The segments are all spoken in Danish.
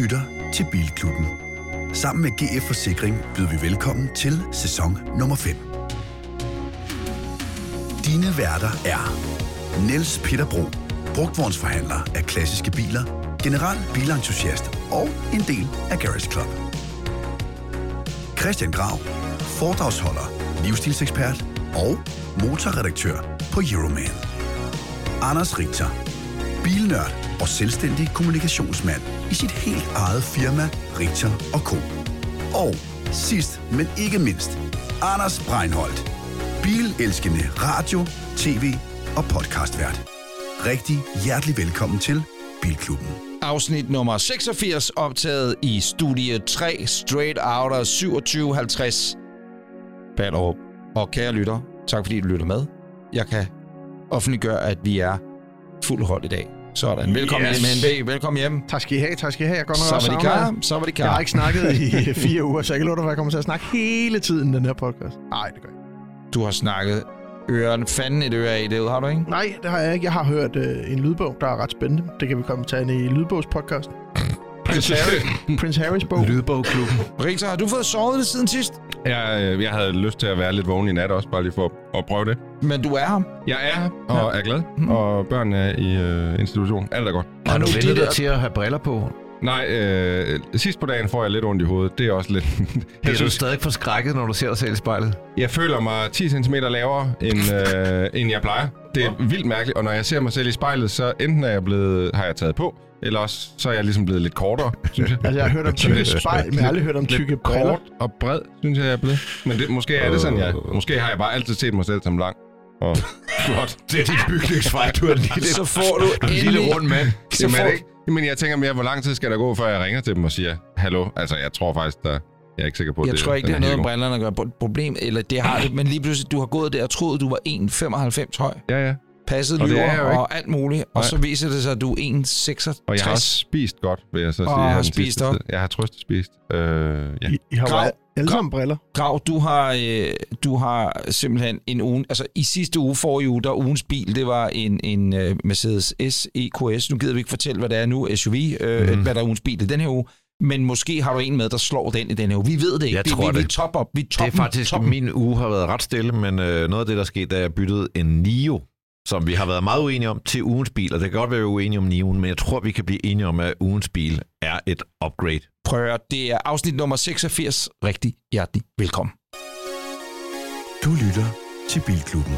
lytter til Bilklubben. Sammen med GF Forsikring byder vi velkommen til sæson nummer 5. Dine værter er Niels Peter Bro, brugtvognsforhandler af klassiske biler, general bilentusiast og en del af Garage Club. Christian Grav, foredragsholder, livsstilsekspert og motorredaktør på Euroman. Anders Richter, bilnørd og selvstændig kommunikationsmand i sit helt eget firma Richter Co. Og sidst, men ikke mindst, Anders Breinholt, bilelskende radio, tv og podcastvært. Rigtig hjertelig velkommen til Bilklubben. Afsnit nummer 86, optaget i studie 3, Straight Outer 2750. Ballerup. Og kære lytter, tak fordi du lytter med. Jeg kan offentliggøre, at vi er fuld hold i dag. Sådan. Velkommen Yes. hjem, HNB. Velkommen hjem. Tak skal I have, tak skal I have. Jeg går Så var de klar. Så var de klar. Jeg har ikke snakket i fire uger, så jeg kan love dig, at jeg kommer til at snakke hele tiden i den her podcast. Nej, det gør jeg ikke. Du har snakket ørerne fanden et øre af derude, har du ikke? Nej, det har jeg ikke. Jeg har hørt øh, en lydbog, der er ret spændende. Det kan vi komme til i lydbogspodcast. Prince, Harry, Prince Harrys bog. Lydbogklubben. Rita, har du fået sovet det siden sidst? Jeg, øh, jeg havde lyst til at være lidt vågen i nat også, bare lige for at prøve det. Men du er her. Jeg er her og er glad, og børnene er i øh, institution. Alt er godt. Har du vendt dig der- til at have briller på? Nej, øh, sidst på dagen får jeg lidt ondt i hovedet. Det er også lidt... jeg, Bliver du stadig forskrækket, når du ser dig selv i spejlet? jeg føler mig 10 cm lavere, end, øh, end jeg plejer. Det er vildt mærkeligt, og når jeg ser mig selv i spejlet, så enten er jeg blevet, har jeg taget på, eller også så er jeg ligesom blevet lidt kortere, synes jeg. Altså, jeg har hørt om tykke spejl, men jeg har aldrig hørt om tykke lidt briller. kort og bred, synes jeg, jeg er blevet. Men det, måske er det sådan, jeg... Måske har jeg bare altid set mig selv som lang. Og flot. Det er dit bygningsfejl, du er en lille, Så får du en lille endelig... rund mand. Så Jamen, får... ikke? Men jeg tænker mere, hvor lang tid skal der gå, før jeg ringer til dem og siger, hallo? Altså, jeg tror faktisk, der... Jeg er ikke sikker på, Jeg det tror ikke, det har er noget med brillerne at gøre. Pro- Problem, eller det har det, men lige pludselig, du har gået der og troet, du var 1,95 høj. Ja, ja. Passet Og er lyver ikke. og alt muligt. Og Nej. så viser det sig, at du er 1,66. Og jeg har også spist godt, vil jeg så sige. Og har spist op. Jeg har trøst spist. Øh, ja. I, I har Grav. alle- sammen briller. Grav, du har, øh, du har simpelthen en uge... Altså, i sidste uge, for uge, der ugens bil, det var en, en uh, Mercedes S-EQS. Nu gider vi ikke fortælle, hvad det er nu, SUV, øh, mm. hvad der er ugens bil i den her uge. Men måske har du en med, der slår den i den her uge. Vi ved det ikke. Jeg vi, tror vi, vi det. top op. Vi er Det toppen, er faktisk, toppen. min uge har været ret stille, men øh, noget af det, der skete, da jeg byttede en Nio, som vi har været meget uenige om, til ugens bil. Og det kan godt være, vi er uenige om Nioen, men jeg tror, vi kan blive enige om, at ugens bil er et upgrade. Prøv at høre, det er afsnit nummer 86. Rigtig hjertelig velkommen. Du lytter til Bilklubben.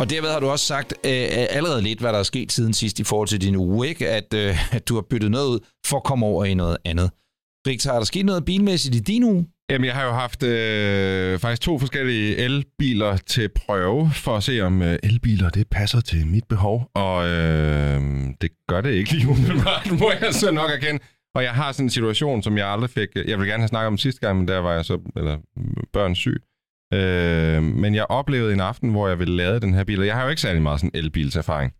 Og derved har du også sagt øh, allerede lidt, hvad der er sket siden sidst i forhold til din uge, ikke? At, øh, at du har byttet noget ud for at komme over i noget andet. Rigtig, har der sket noget bilmæssigt i din uge? Jamen, jeg har jo haft øh, faktisk to forskellige elbiler til prøve, for at se, om øh, elbiler det passer til mit behov. Og øh, det gør det ikke lige umiddelbart, må jeg så nok erkende. Og jeg har sådan en situation, som jeg aldrig fik... Jeg vil gerne have snakket om sidste gang, men der var jeg så eller, børn syg. Øh, men jeg oplevede en aften, hvor jeg ville lade den her bil, og jeg har jo ikke særlig meget sådan elbilserfaring.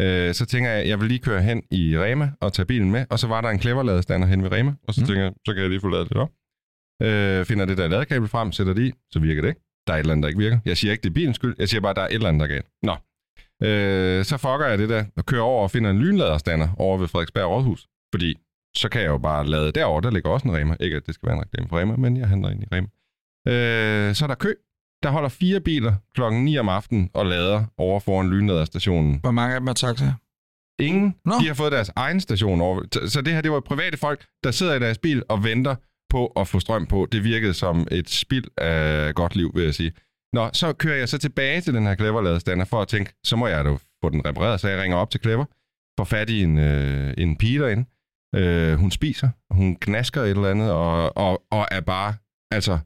Øh, så tænker jeg, jeg vil lige køre hen i Rema og tage bilen med, og så var der en clever hen ved Rema, og så Mm. tænker jeg, så kan jeg lige få ladet det op. Øh, finder det der ladekabel frem, sætter det i, så virker det ikke. Der er et eller andet, der ikke virker. Jeg siger ikke, det er bilens skyld, jeg siger bare, der er et eller andet, der er galt. Nå. Øh, så fucker jeg det der, og kører over og finder en lynladerstander over ved Frederiksberg Rådhus. Fordi så kan jeg jo bare lade derovre, der ligger også en Rema. Ikke, at det skal være en reklame for Rema, men jeg handler ind i Rema. Øh, så er der kø. Der holder fire biler klokken 9 om aftenen og lader over foran lynladerstationen. Hvor mange af dem er taxa? Ingen. Nå. De har fået deres egen station over. Så det her, det var private folk, der sidder i deres bil og venter på at få strøm på. Det virkede som et spild af godt liv, vil jeg sige. Nå, så kører jeg så tilbage til den her Clever-ladestander for at tænke, så må jeg da få den repareret. Så jeg ringer op til Clever, får fat i en, øh, en pige derinde. Øh, hun spiser, hun knasker et eller andet, og, og, og er bare, altså,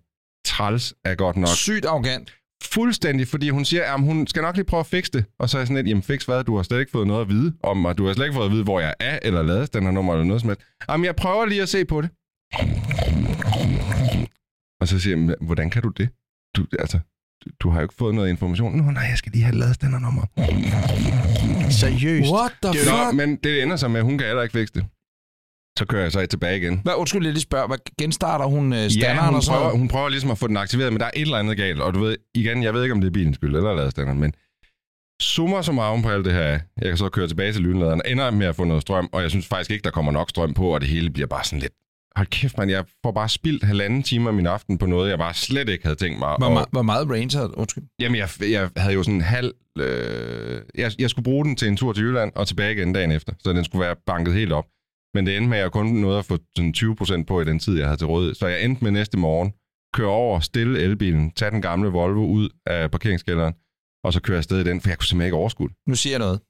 træls er godt nok Sygt arrogant. fuldstændig, fordi hun siger, at hun skal nok lige prøve at fikse det. Og så er jeg sådan lidt, jamen fix hvad, du har slet ikke fået noget at vide om mig. Du har slet ikke fået at vide, hvor jeg er, eller ladestandernummer, eller noget som helst. Jamen, jeg prøver lige at se på det. Og så siger jeg, "Men hvordan kan du det? Du, altså, du, har jo ikke fået noget information. Nå, nej, jeg skal lige have ladestandernummer. Seriøst. What the Nå, fuck? men det ender så med, at hun kan heller ikke fikse det. Så kører jeg så tilbage igen. Hvad, undskyld, jeg lige spørger. Hvad, genstarter hun øh, Ja, standeren hun og sådan prøver, hun prøver ligesom at få den aktiveret, men der er et eller andet galt. Og du ved, igen, jeg ved ikke, om det er bilens skyld eller ladestanderen, men summer summarum på alt det her, er, jeg kan så køre tilbage til lynladeren, ender med at få noget strøm, og jeg synes faktisk ikke, der kommer nok strøm på, og det hele bliver bare sådan lidt... Hold kæft, man, jeg får bare spildt halvanden time af min aften på noget, jeg bare slet ikke havde tænkt mig. Hvor, og- hvor meget range havde Undskyld. Jamen, jeg, jeg havde jo sådan en halv... Øh, jeg, jeg skulle bruge den til en tur til Jylland og tilbage igen dagen efter, så den skulle være banket helt op. Men det endte med, at jeg kun nåede at få sådan 20% på i den tid, jeg havde til rådighed. Så jeg endte med næste morgen, køre over, stille elbilen, tage den gamle Volvo ud af parkeringskælderen, og så køre afsted i den, for jeg kunne simpelthen ikke overskue det. Nu siger jeg noget.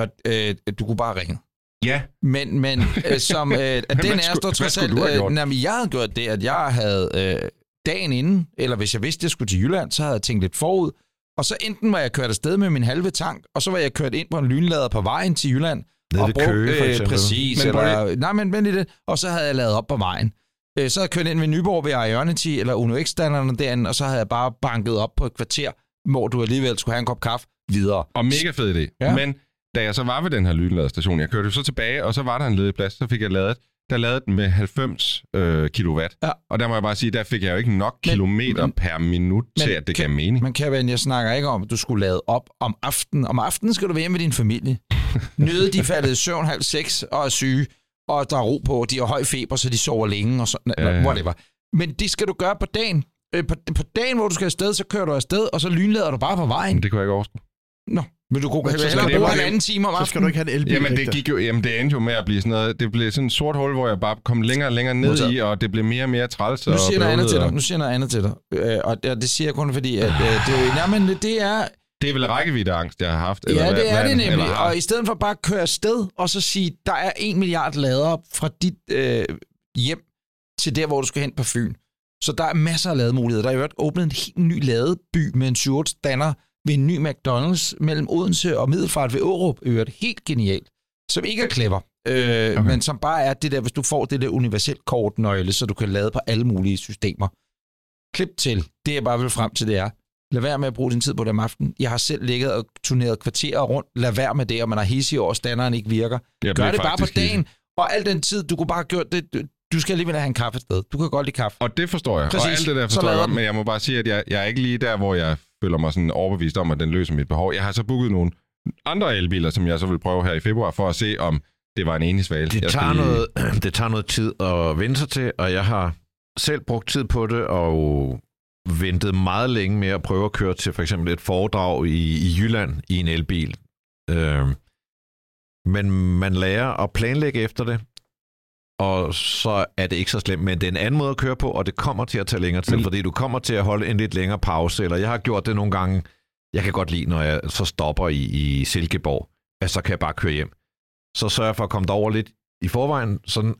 Og, øh, du kunne bare ringe. Ja, Men, men øh, som øh, at den er står trods alt... Øh, jeg havde gjort det, at jeg havde øh, dagen inden, eller hvis jeg vidste, at jeg skulle til Jylland, så havde jeg tænkt lidt forud. Og så enten var jeg kørt afsted med min halve tank, og så var jeg kørt ind på en lynlader på vejen til Jylland. Nede og ved Køge, for eksempel. Præcis. Men eller, nej, men vent det. Og så havde jeg lavet op på vejen. Øh, Så havde jeg kørt ind ved Nyborg ved Ionity eller Uno X-standarderne derinde, og så havde jeg bare banket op på et kvarter, hvor du alligevel skulle have en kop kaffe videre. og mega fed idé. Ja. Men da jeg så var ved den her lynladerstation, jeg kørte jo så tilbage, og så var der en ledig plads, så fik jeg lavet, der lavede den med 90 øh, kilowatt. Ja. Og der må jeg bare sige, der fik jeg jo ikke nok Men- kilometer men- per minut men til, at det kan- gav mening. Men kære ven, jeg snakker ikke om, at du skulle lade op om aftenen. Om aftenen skal du være hjemme med din familie. Nyde, de faldet søvn halv seks og er syge, og der er ro på, de har høj feber, så de sover længe, og så, Ja, ja, ja. whatever. Men det skal du gøre på dagen. Øh, På, på dagen, hvor du skal afsted, så kører du afsted, og så lynlader du bare på vejen. Men det kunne jeg ikke overskue. Nå, men du kunne hellere det bruge en anden time om Så skal du aftenen. ikke have en elbil. Jamen, det gik jo, jamen, det endte jo med at blive sådan noget, det blev sådan et sort hul, hvor jeg bare kom længere og længere ned Modtaget. i, og det blev mere og mere træls Nu siger jeg noget andet til dig. Nu siger jeg noget andet til dig. Øh, og det, siger jeg kun fordi, at øh, det, jamen, det er... Det er vel rækkeviddeangst, jeg har haft? Ja, hvad- det er hvad- det nemlig. eller. Og i stedet for bare at køre afsted, og så sige, der er en milliard lader fra dit øh, hjem til der, hvor du skal hen på Fyn. Så der er masser af lademuligheder. Der er jo øvrigt åbnet en helt ny ladeby med en 7 stander ved en ny McDonald's mellem Odense og Middelfart ved Årup. Øvrigt helt genialt. Som ikke er clever, øh, okay. men som bare er det der, hvis du får det der universelt kortnøgle, så du kan lade på alle mulige systemer. Klip til. Det jeg bare vil frem til, det er, lad være med at bruge din tid på det om aftenen. Jeg har selv ligget og turneret kvarterer rundt. Lad være med det, og man har hissig over, standeren ikke virker. Jeg Gør det bare på dagen. Og al den tid, du kunne bare have gjort det. du- skal alligevel have en kaffe et sted. Du kan godt lide kaffe. Og det forstår jeg. Præcis. Og alt det der forstår jeg men jeg må bare sige, at jeg, jeg er ikke lige der, hvor jeg føler mig sådan overbevist om, at den løser mit behov. Jeg har så booket nogle andre elbiler, som jeg så vil prøve her i februar, for at se, om det var en enig svale. Det skal tager, lige- noget, det tager noget tid at vende sig til, og jeg har selv brugt tid på det, og ventet meget længe med at prøve at køre til for eksempel et foredrag i, i Jylland i en elbil. Øh, men man lærer at planlægge efter det, og så er det ikke så slemt. Men det er en anden måde at køre på, og det kommer til at tage længere tid, Men- fordi du kommer til at holde en lidt længere pause. Eller jeg har gjort det nogle gange. Jeg kan godt lide, når jeg så stopper i, i Silkeborg, at så kan jeg bare køre hjem. Så sørger jeg for at komme derover lidt i forvejen, sådan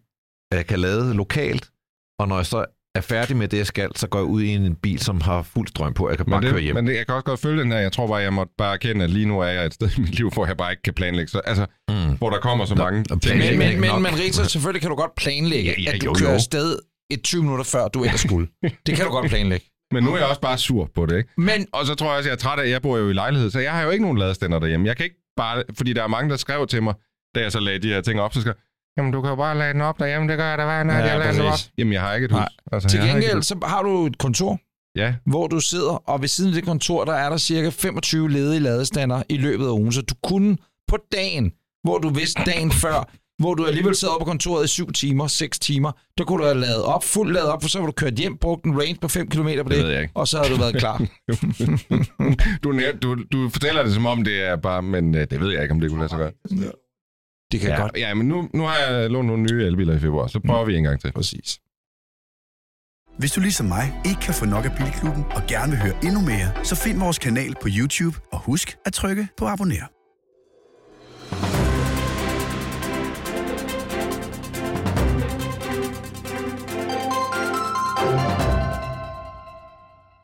at jeg kan lade lokalt. Og når jeg så er færdig med det, jeg skal, så går jeg ud i en bil, som har fuld strøm på. Jeg kan bare Men, køre det, hjem. men det, jeg kan også godt følge den her. Jeg tror bare, jeg må bare erkende, at lige nu er jeg et sted i mit liv, hvor jeg bare ikke kan planlægge. Så, altså, Mm. hvor der kommer så Nå, mange ting. Men, men, men, men Rita, selvfølgelig kan du godt planlægge, Ja, ja, at du jo, kører jo. afsted et 20 minutter før, du ellers skulle. Det kan du godt planlægge. Men nu er jeg også bare sur på det, ikke? Men Og så tror jeg også, jeg er træt af, at jeg bor jo i lejlighed, så jeg har jo ikke nogen ladestander derhjemme. Jeg kan ikke bare, fordi der er mange, der skrev til mig, da jeg så lagde de her ting op, så skal Jamen, du kan jo bare lade den op derhjemme, det gør jeg da hver nat, Ja, jeg lader den op. Jamen, jeg har ikke et hus. Nej. Altså, til har gengæld, så har du et kontor, Ja, hvor du sidder, og ved siden af det kontor, der er der cirka 25 ledige ladestander i løbet af ugen. Så du kunne på dagen, hvor du vidste dagen før, hvor du alligevel sad oppe på kontoret i 7 timer, 6 timer, der kunne du have lavet op, fuldt lavet op, for så var du kørt hjem, brugt en range på 5 km på det, det og så havde du været klar. Du, du, du fortæller det, som om det er bare, men øh, det ved jeg ikke, om det kunne lade sig gøre. Det kan Ja, godt. ja, men nu, nu har jeg lånt nogle nye elbiler i februar, så prøver vi en gang til. Præcis. Hvis du ligesom mig ikke kan få nok af Bilklubben og gerne vil høre endnu mere, så find vores kanal på YouTube og husk at trykke på abonner.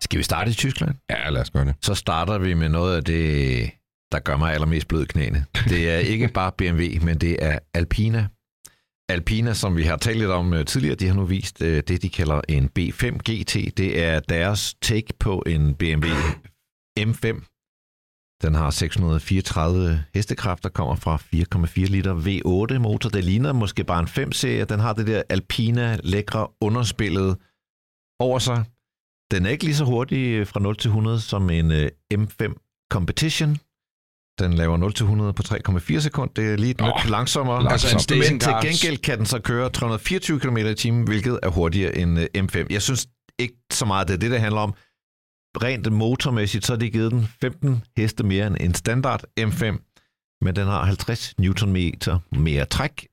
Skal vi starte i Tyskland? Ja, lad os gøre det. Så starter vi med noget af det, der gør mig allermest blød knæene. Det er ikke bare BMW, men det er Alpina. Alpina, som vi har talt lidt om øh, tidligere, de har nu vist øh, det, de kalder en B5 GT. Det er deres take på en BMW M5. Den har 634 hestekræfter, kommer fra 4,4 liter V8 motor. Det ligner måske bare en 5-serie. Den har det der Alpina lækre underspillet over sig. Den er ikke lige så hurtig øh, fra 0 til 100 som en øh, M5 Competition. Den laver 0-100 på 3,4 sekunder. Det er lige lidt Åh, langsommere. altså en Men til gengæld kan den så køre 324 km i timen, hvilket er hurtigere end øh, M5. Jeg synes ikke så meget, det er det, det handler om. Rent motormæssigt, så har de givet den 15 heste mere end en standard M5, men den har 50 Nm mere træk,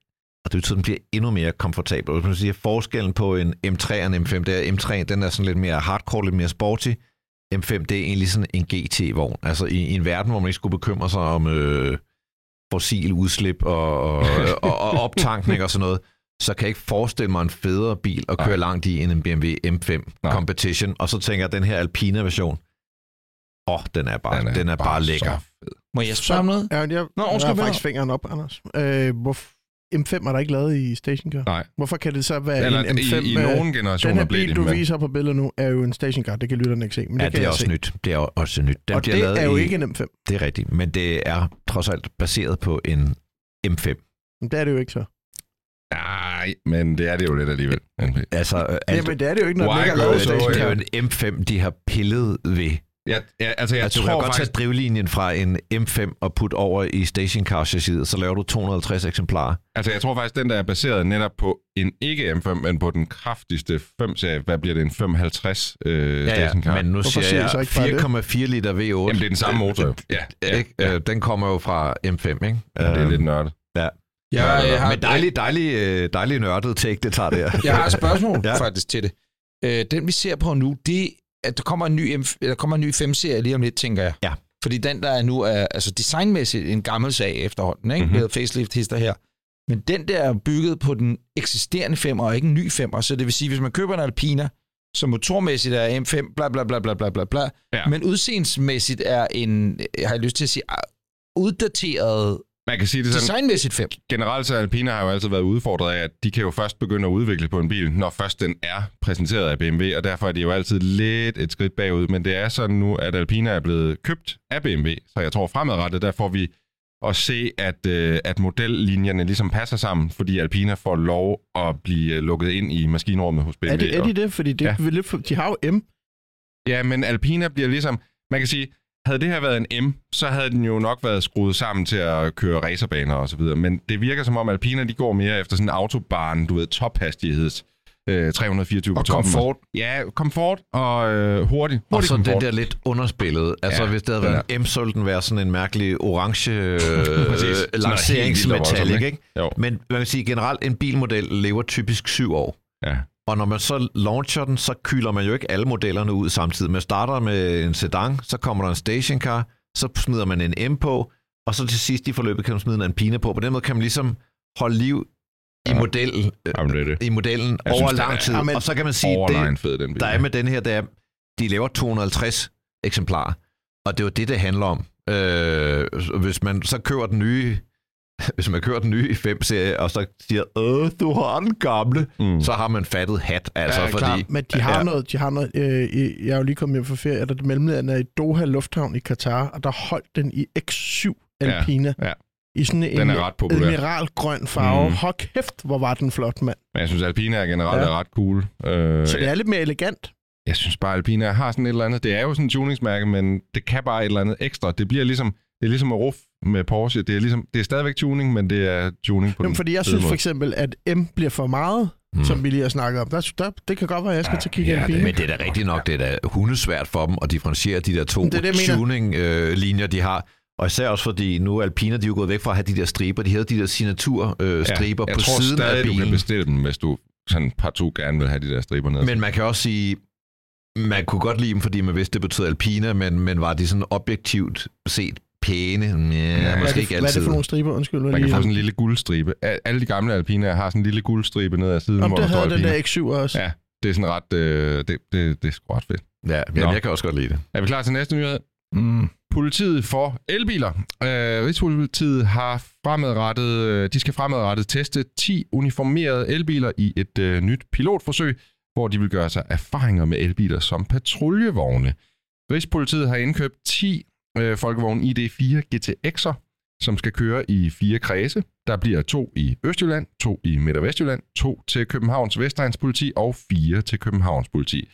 og det betyder, at den bliver endnu mere komfortabel. Hvis man siger, forskellen på en M3 og en M5, det er M3, den er sådan lidt mere hardcore, lidt mere sporty. M5, det er egentlig sådan en GT-vogn. Altså i, i en verden, hvor man ikke skulle bekymre sig om øh, fossil udslip og, og, og, og optankning og sådan noget, så kan jeg ikke forestille mig en federe bil at køre Nej. langt i end en BMW M5 Nej. Competition. Og så tænker jeg, den her Alpina-version, åh, oh, den er bare, den er, den er bare, bare lækker. så fed. Må jeg spørge om noget? Ja, jeg, jeg, Nå, jeg har faktisk fingeren op, Anders. Øh, hvor, M5 er der ikke lavet i stationcar. Nej. Hvorfor kan det så være Eller en M5? i, i med- nogle den generationer her bil, det, du men viser på billedet nu, er jo en stationcar. Det kan lytterne ikke se, men Ja, det kan det er også se. nyt. Det er også nyt. Den og det lavet er jo i, ikke en M5. Det er rigtigt, men det er trods alt baseret på en M5. Men det er det jo ikke så. nej, men det er det jo lidt alligevel. Altså, øh, alt, Jamen, det er det jo ikke, når Why den ikke er lavet det er jo en M5, de har pillet ved. Ja, ja, altså jeg Altså, du kan tror godt faktisk, tage drivlinjen fra en M5 og putte over i stationcar chassiset, så laver du 250 eksemplarer. altså jeg tror faktisk, den der er baseret netop på en ikke M5, men på den kraftigste 5-serie. Hvad bliver det? En 550 øh, stationcar? men nu Hvorfor siger jeg ikke bare det? 4,4 liter V8. Jamen, det er den samme motor. Ja, Ja, ja, ikke? ja. Øh, Den kommer jo fra M5, ikke? ja, det er Øh, lidt nørdet. Jeg, Ja, jeg, har, Men dejlig, dejlig, øh, dejlig nørdet take, det tager der. jeg har et spørgsmål Ja. ja. faktisk til det. Øh, den vi ser på nu, det at der kommer en ny, M, eller kommer en ny 5-serie lige om lidt, tænker jeg. Ja. Fordi den, der er nu, er altså designmæssigt en gammel sag efterhånden, ikke? Mhm. Mm-hmm. Med facelift hister her. Men den der er bygget på den eksisterende 5'er, og ikke en ny 5'er. Så det vil sige, hvis man køber en Alpina, som motormæssigt er M5, bla bla bla bla bla bla bla, Ja. men udseendsmæssigt er en, jeg har lyst til at sige, uddateret Man kan sige det sådan, designmæssigt 5. generelt så Alpina har jo altid været udfordret af, at de kan jo først begynde at udvikle på en bil, når først den er præsenteret af BMW, og derfor er de jo altid lidt et skridt bagud. Men det er sådan nu, at Alpina er blevet købt af BMW, så jeg tror fremadrettet, der får vi at se, at, øh, at modellinjerne ligesom passer sammen, fordi Alpina får lov at blive øh, lukket ind i maskinrummet hos BMW. Er, det, er de det? Fordi det, Ja. de har jo M. Ja, men Alpina bliver ligesom... Man kan sige, havde det her været en M, så havde den jo nok været skruet sammen til at køre racerbaner og så videre. Men det virker som om Alpina, de går mere efter sådan en autobahn, du ved, tophastigheds. Øh, 324 på Og toppen. komfort. Ja, komfort og øh, hurtigt. Og hurtig så komfort. det der lidt underspillet. Altså, Ja, hvis det havde den været en M, så ville den være sådan en mærkelig orange øh, og lanceringsmetallic, ikke? ikke? Jo. Men man kan sige, generelt en bilmodel lever typisk syv år. Ja. Og når man så launcher den, så kyler man jo ikke alle modellerne ud samtidig. Man starter med en sedan, så kommer der en stationcar, så smider man en M på, og så til sidst i forløbet kan man smide en Alpina på. På den måde kan man ligesom holde liv i, Ja. modellen, Jamen, det det. i modellen Jeg over synes, lang er- tid. Jamen, og så kan man sige, det, fed, den bil. der er med den her, det er, de laver 250 eksemplarer, og det er jo det, det handler om. Øh, hvis man så køber den nye, hvis man kører den nye 5-serie, og så siger, øh, du har den gamle, Mm. så har man fattet hat, altså, Ja, fordi... Men de har Ja. noget, de har noget øh, i- jeg er jo lige kommet hjem fra ferie, og der mellemlandet er i Doha Lufthavn i Katar, og der holdt den i X7 Alpina. ja. I sådan en Den er ret populær. admiralgrøn farve. Mm. Hold kæft, hvor var den flot, mand. Men jeg synes, Alpina er generelt Ja. er ret cool. Øh, Så det er lidt mere elegant. Jeg synes bare, Alpina har sådan et eller andet. Det er jo sådan et tuningsmærke, men det kan bare et eller andet ekstra. Det bliver ligesom, det er ligesom at ruf med Porsche. Det er, ligesom, det er stadigvæk tuning, men det er tuning på Jamen, den fordi jeg synes for måde. eksempel, at M bliver for meget, Mm. som vi lige har snakket om. Der, der, det kan godt være, at jeg skal til at kigge Ja, ja, Alpina. Men det er da rigtigt nok, det er da hundesvært for dem at differentiere de der to Det det, jeg mener. tuning-linjer, de har. Og især også fordi nu er Alpina, de er jo gået væk fra at have de der striber. De havde de der signaturstriber øh, striber jeg på tror siden stadig, af du kan bilen. bestille dem, hvis du sådan partout gerne vil have de der striber ned. Men man kan også sige, man kunne godt lide dem, fordi man vidste, det betød Alpina, men, men var de sådan objektivt set pæne? Ja, Ja, måske det, ikke hvad er det altid. for nogle striber? Undskyld, man kan få sådan en lille guldstribe. Al- Alle de gamle Alpinaer har sådan en lille guldstribe ned ad siden, Om hvor det der står havde den der X7 også. Ja, det er sådan ret... Øh, det, det, det er sgu ret fedt. Ja, jamen, jeg kan også godt lide det. Er vi klar til næste nyhed? Mm. Politiet for elbiler. Øh, Rigspolitiet har fremadrettet, øh, de skal fremadrettet teste 10 uniformerede elbiler i et øh, nyt pilotforsøg, hvor de vil gøre sig erfaringer med elbiler som patruljevogne. Rigspolitiet har indkøbt 10 øh, folkevogne ID4 GTX'er, som skal køre i fire kredse. Der bliver to i Østjylland, to i Midt- og Vestjylland, to til Københavns Vestegns politi og fire til Københavns politi.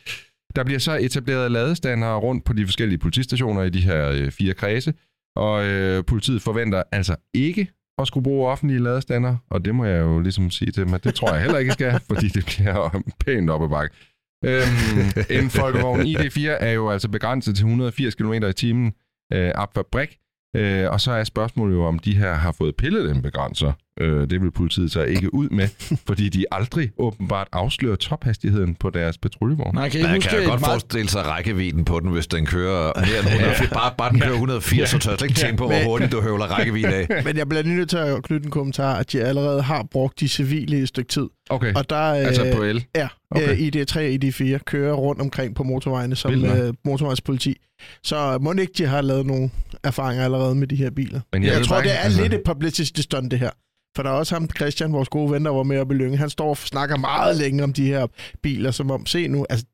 Der bliver så etableret ladestander rundt på de forskellige politistationer i de her øh, fire kredse, Og øh, politiet forventer altså ikke at skulle bruge offentlige ladestander, og det må jeg jo ligesom sige til dem, at det tror jeg heller ikke skal, fordi det bliver pænt op ad bakke. Øhm, en folkevogn ID4 er jo altså begrænset til 180 km i timen øh, Abfabrik. øh, og så er spørgsmålet jo, om de her har fået pillet den begrænser. Øh, det vil politiet så ikke ud med, fordi de aldrig åbenbart afslører tophastigheden på deres patruljevogn. Nej, kan I Man kan et godt meget- forestille sig rækkevidden på den, hvis den kører mere end 180. Bare, bare den kører 180, så tør jeg slet ikke tænke på, hvor hurtigt du høvler rækkevidden af. Men jeg bliver nødt til at knytte en kommentar, at de allerede har brugt de civile i et stykke tid. Okay, Og der altså øh, på el. Ja, Okay. okay. ID3 og ID4 kører rundt omkring på motorvejene som Vildt øh, motorvejspoliti. Så må ikke, de har lavet nogle erfaringer allerede med de her biler. Men Jeg, jeg tror, bare det er altså- lidt et publicity stunt, det her. For der er også ham, Christian, vores gode ven, der var med op i Lyngen. Han står og snakker meget længe om de her biler, som om, se nu, altså,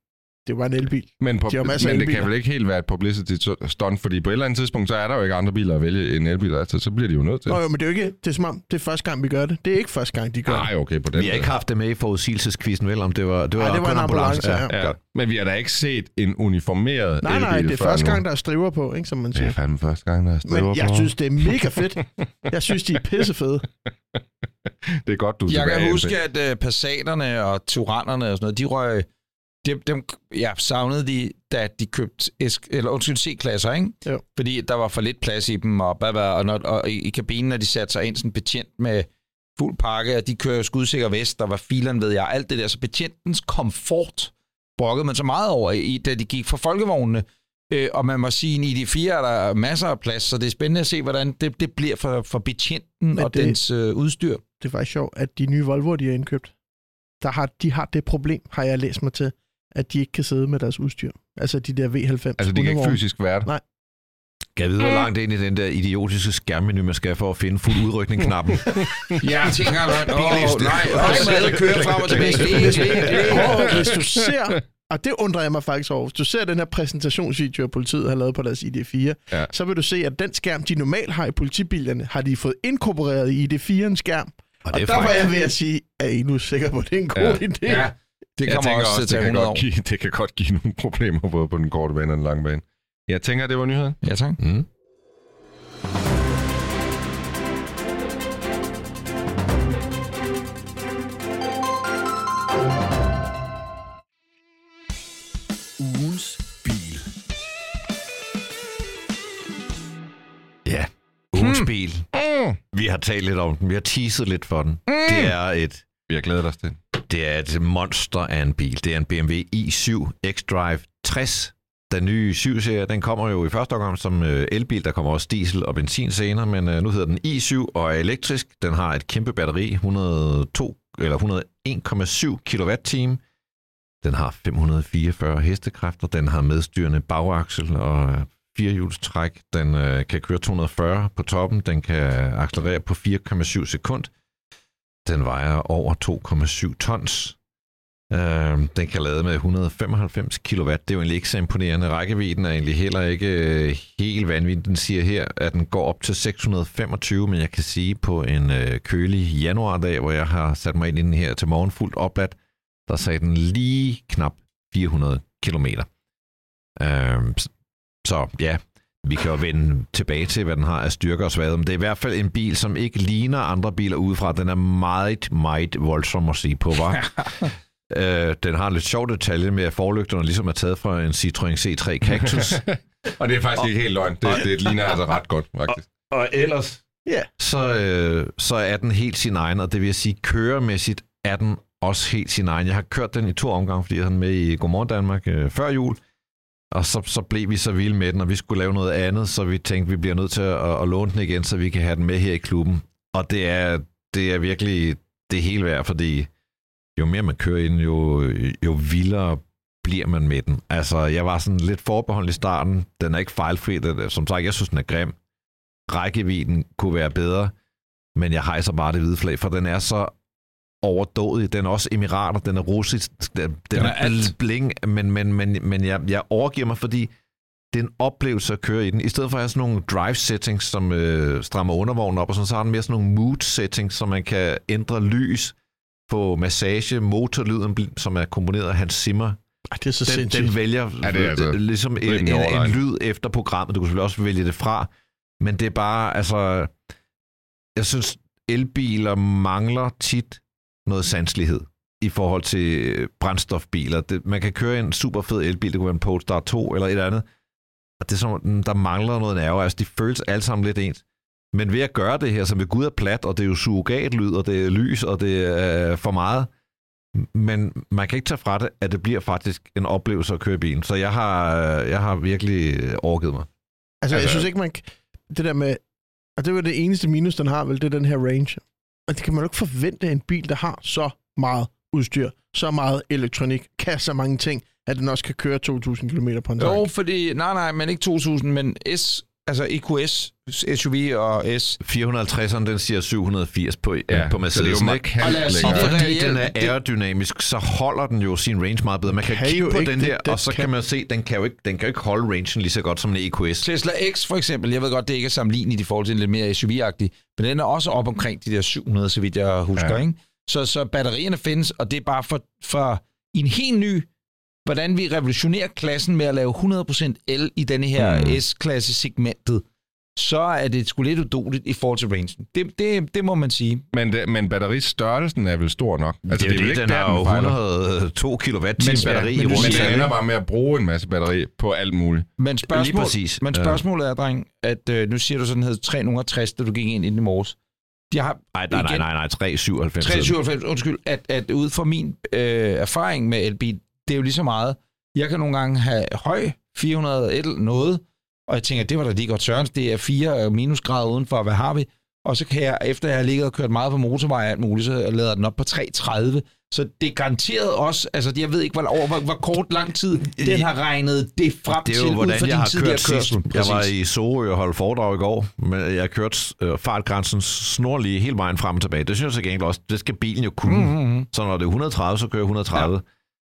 det var en elbil. Men, på, De men det kan vel ikke helt være et publicity stunt, fordi på et eller andet tidspunkt, så er der jo ikke andre biler at vælge end elbiler, altså, så bliver de jo nødt til. Nå jo, men det er jo ikke, det er som om, det er første gang, vi gør det. Det er ikke første gang, de gør Nej, okay, på den Vi har ikke haft det med i forudsigelseskvisten, vel? Om det var, det var, Nej, det var en ambulance, ja. Ja, godt. men vi har da ikke set en uniformeret Nej, nej, elbil det er før første nu. gang, der er striver på, ikke, som man Det er siger. fandme første gang, der er striver Men jeg på. synes, det er mega fedt. Jeg synes, de er pissefede. det er godt, du Jeg kan huske, at uh, Passaterne og Tyrannerne og sådan noget, de røg... Dem, dem ja, savnede de, da de købte S- eller, undskyld, C-klasser, ikke? Jo. Fordi der var for lidt plads i dem, og, blah, blah, og, når, og i, i kabinen, når de satte sig ind sådan betjent med fuld pakke, og de kører jo skudsikker vest, der var fileren, ved jeg, alt det der. Så betjentens komfort brokkede man så meget over, i, da de gik fra folkevognene. Øh, og man må sige, at i de fire er der masser af plads, så det er spændende at se, hvordan det, det bliver for, for betjenten og det- dens øh, udstyr. Det er faktisk sjovt, at de nye Volvo'er, de har indkøbt, der har, de har det problem, har jeg læst mig til, at de ikke kan sidde med deres udstyr. Altså de der V90. Altså, de kan ikke fysisk være. Nej. Kan jeg vide, hvor langt ind i den der idiotiske skærmmenu, man skal for at finde fuld udrykning-knappen? Ja, jeg tænker, åh, Billigste. nej, nej, man kører frem og tilbage. Hvis du ser, og det undrer jeg mig faktisk over, hvis du ser den her præsentationsvideo, politiet har lavet på deres ID4, Ja. så vil du se, at den skærm, de normalt har i politibilerne, har de fået inkorporeret i ID4'en skærm. Og Og det der er var jeg ved at sige, er I nu sikre på, at det er en god Ja. idé? Ja, det kommer tænker også til at det tage kan, 100 år. godt give, det kan godt give nogle problemer både på den korte bane og den lange bane. Jeg tænker, det var nyheden. Ja, tak. Mm. Bil. Bil. Vi har talt lidt om den. Vi har teaset lidt for den. Det er et Vi har glædet os til. Det er et monster af en bil. Det er en BMW i7 xDrive 60. Den nye 7-serie, den kommer jo i første omgang som øh, elbil. Der kommer også diesel og benzin senere, men øh, nu hedder den i7 og er elektrisk. Den har et kæmpe batteri, 102 eller 101,7 kWh. Den har 544 hestekræfter. Den har medstyrende bagaksel og øh, firehjulstræk. Den øh, kan køre 240 på toppen. Den kan accelerere på 4,7 sekund. Den vejer over 2,7 tons. Øh, den kan lade med 195 kW. Det er jo egentlig ikke så imponerende. Rækkevidden er egentlig heller ikke øh, helt vanvittig. Den siger her, at den går op til 625, men jeg kan sige på en øh, kølig januardag, hvor jeg har sat mig ind i den her til morgen fuldt opladt, der sagde den lige knap 400 km. Øh, så ja, vi kan jo vende tilbage til, hvad den har af styrker og svagheder, men det er i hvert fald en bil, som ikke ligner andre biler udefra. Den er meget, meget voldsom at se på, var. øh, den har en lidt sjov detalje med, at forlygterne ligesom er taget fra en Citroën C3 Cactus. Og det er faktisk ikke helt løgn. Det, det ligner altså ret godt, faktisk. og ellers, Ja. så, øh, så er den helt sin egen, og det vil sige, køremæssigt er den også helt sin egen. Jeg har kørt den i to omgange, fordi jeg havde den med i Godmorgen Danmark øh, før jul, og så, så blev vi så vilde med den, og vi skulle lave noget andet, så vi tænkte, vi bliver nødt til at, at, at låne den igen, så vi kan have den med her i klubben. Og det er, det er virkelig det hele værd, fordi jo mere man kører ind, jo, jo vildere bliver man med den. Altså, jeg var sådan lidt forbeholden i starten. Den er ikke fejlfri. Den, som sagt, jeg synes, den er grim. Rækkevidden kunne være bedre, men jeg hejser bare det hvide flag, for den er så overdådig. Den er også emirater, den er russisk, den, den, Den er er alt. bling, men, men, men, men jeg, jeg overgiver mig, fordi det er en oplevelse at køre i den. I stedet for at have sådan nogle drive settings, som øh, strammer undervognen op, og sådan, så har den mere sådan nogle mood settings, så man kan ændre lys, få massage, motorlyden, som er komponeret af Hans Zimmer. Ej, det er så Den, sindssygt. den vælger Ja, det er altså ligesom en, en, en overlegent. lyd efter programmet. Du kan selvfølgelig også vælge det fra. Men det er bare, altså... Jeg synes, elbiler mangler tit noget sanselighed i forhold til øh, brændstofbiler. Det, man kan køre en super fed elbil, det kunne være en Polestar 2 eller et andet, og det er som, om, der mangler noget nerve. Altså, de føles alle sammen lidt ens. Men ved at gøre det her, som ved Gud er plat, og det er jo surrogatlyd, og det er lys, og det er for meget, men man kan ikke tage fra det, at det bliver faktisk en oplevelse at køre i bilen. Så jeg har, jeg har virkelig overgivet mig. Altså, jeg Altså- synes ikke, man... Det der med... Og det var det eneste minus, den har, vel, det er den her range. Og det kan man jo ikke forvente af en bil, der har så meget udstyr, så meget elektronik, kan så mange ting, at den også kan køre 2.000 km på en Jo, tank. fordi... Nej, nej, men ikke 2000, men S... Altså EQS, SUV og S. 450'eren, den siger 780 på, ja, på det er Mercedes, ikke? markant Og lad os sige, Og det er fordi reelt. den er Det- aerodynamisk, så holder den jo sin range meget bedre. Man kan, kan kigge på den det, her, den og så kan, kan. man se, den kan jo ikke, den kan jo ikke holde rangen lige så godt som en EQS. Tesla X for eksempel, jeg ved godt, det ikke er sammenligneligt i forhold til en lidt mere SUV-agtig, men den er også op omkring de der 700, så vidt jeg husker, ja. Ikke? Så, så batterierne findes, og det er bare for, for en helt ny, hvordan vi revolutionerer klassen med at lave 100% el i denne her Mm. S-klasse-segmentet, så er det sgu lidt udoligt i forhold til rangen. Det, det, det må man sige. Men, det, men batteristørrelsen er vel stor nok? Altså, det er jo det, den har jo fejler. 102 kWh batteri men i Men rundt siger- den ender bare med at bruge en masse batteri på alt muligt. Men, spørgsmål, præcis. men Ja. spørgsmålet er, dreng, at øh, nu siger du sådan, hed 360, da du gik ind i i morges. De har Nej, nej, nej, igen- nej, nej, 397. 397, undskyld, at, at ud fra min øh, erfaring med elbil, det er jo lige så meget. Jeg kan nogle gange have høj 400 et noget, og jeg tænker, det var da lige godt sørens, det er 4 minusgrader udenfor, hvad har vi? Og så kan jeg, efter jeg har ligget og kørt meget på motorvej og alt muligt, så lader den op på 330. Så det er garanteret også, altså jeg ved ikke, hvor, over, hvor, hvor kort lang tid den har regnet det frem Det er til, jo, ud hvordan jeg har kørt sidst. Jeg var i Sorø og holdt foredrag i går, men jeg har kørt øh, fartgrænsen snorlige hele vejen frem og tilbage. Det synes jeg til gengæld også, det skal bilen jo kunne. Mm. Mm-hmm. Så når det er 130, så kører jeg 130. Ja.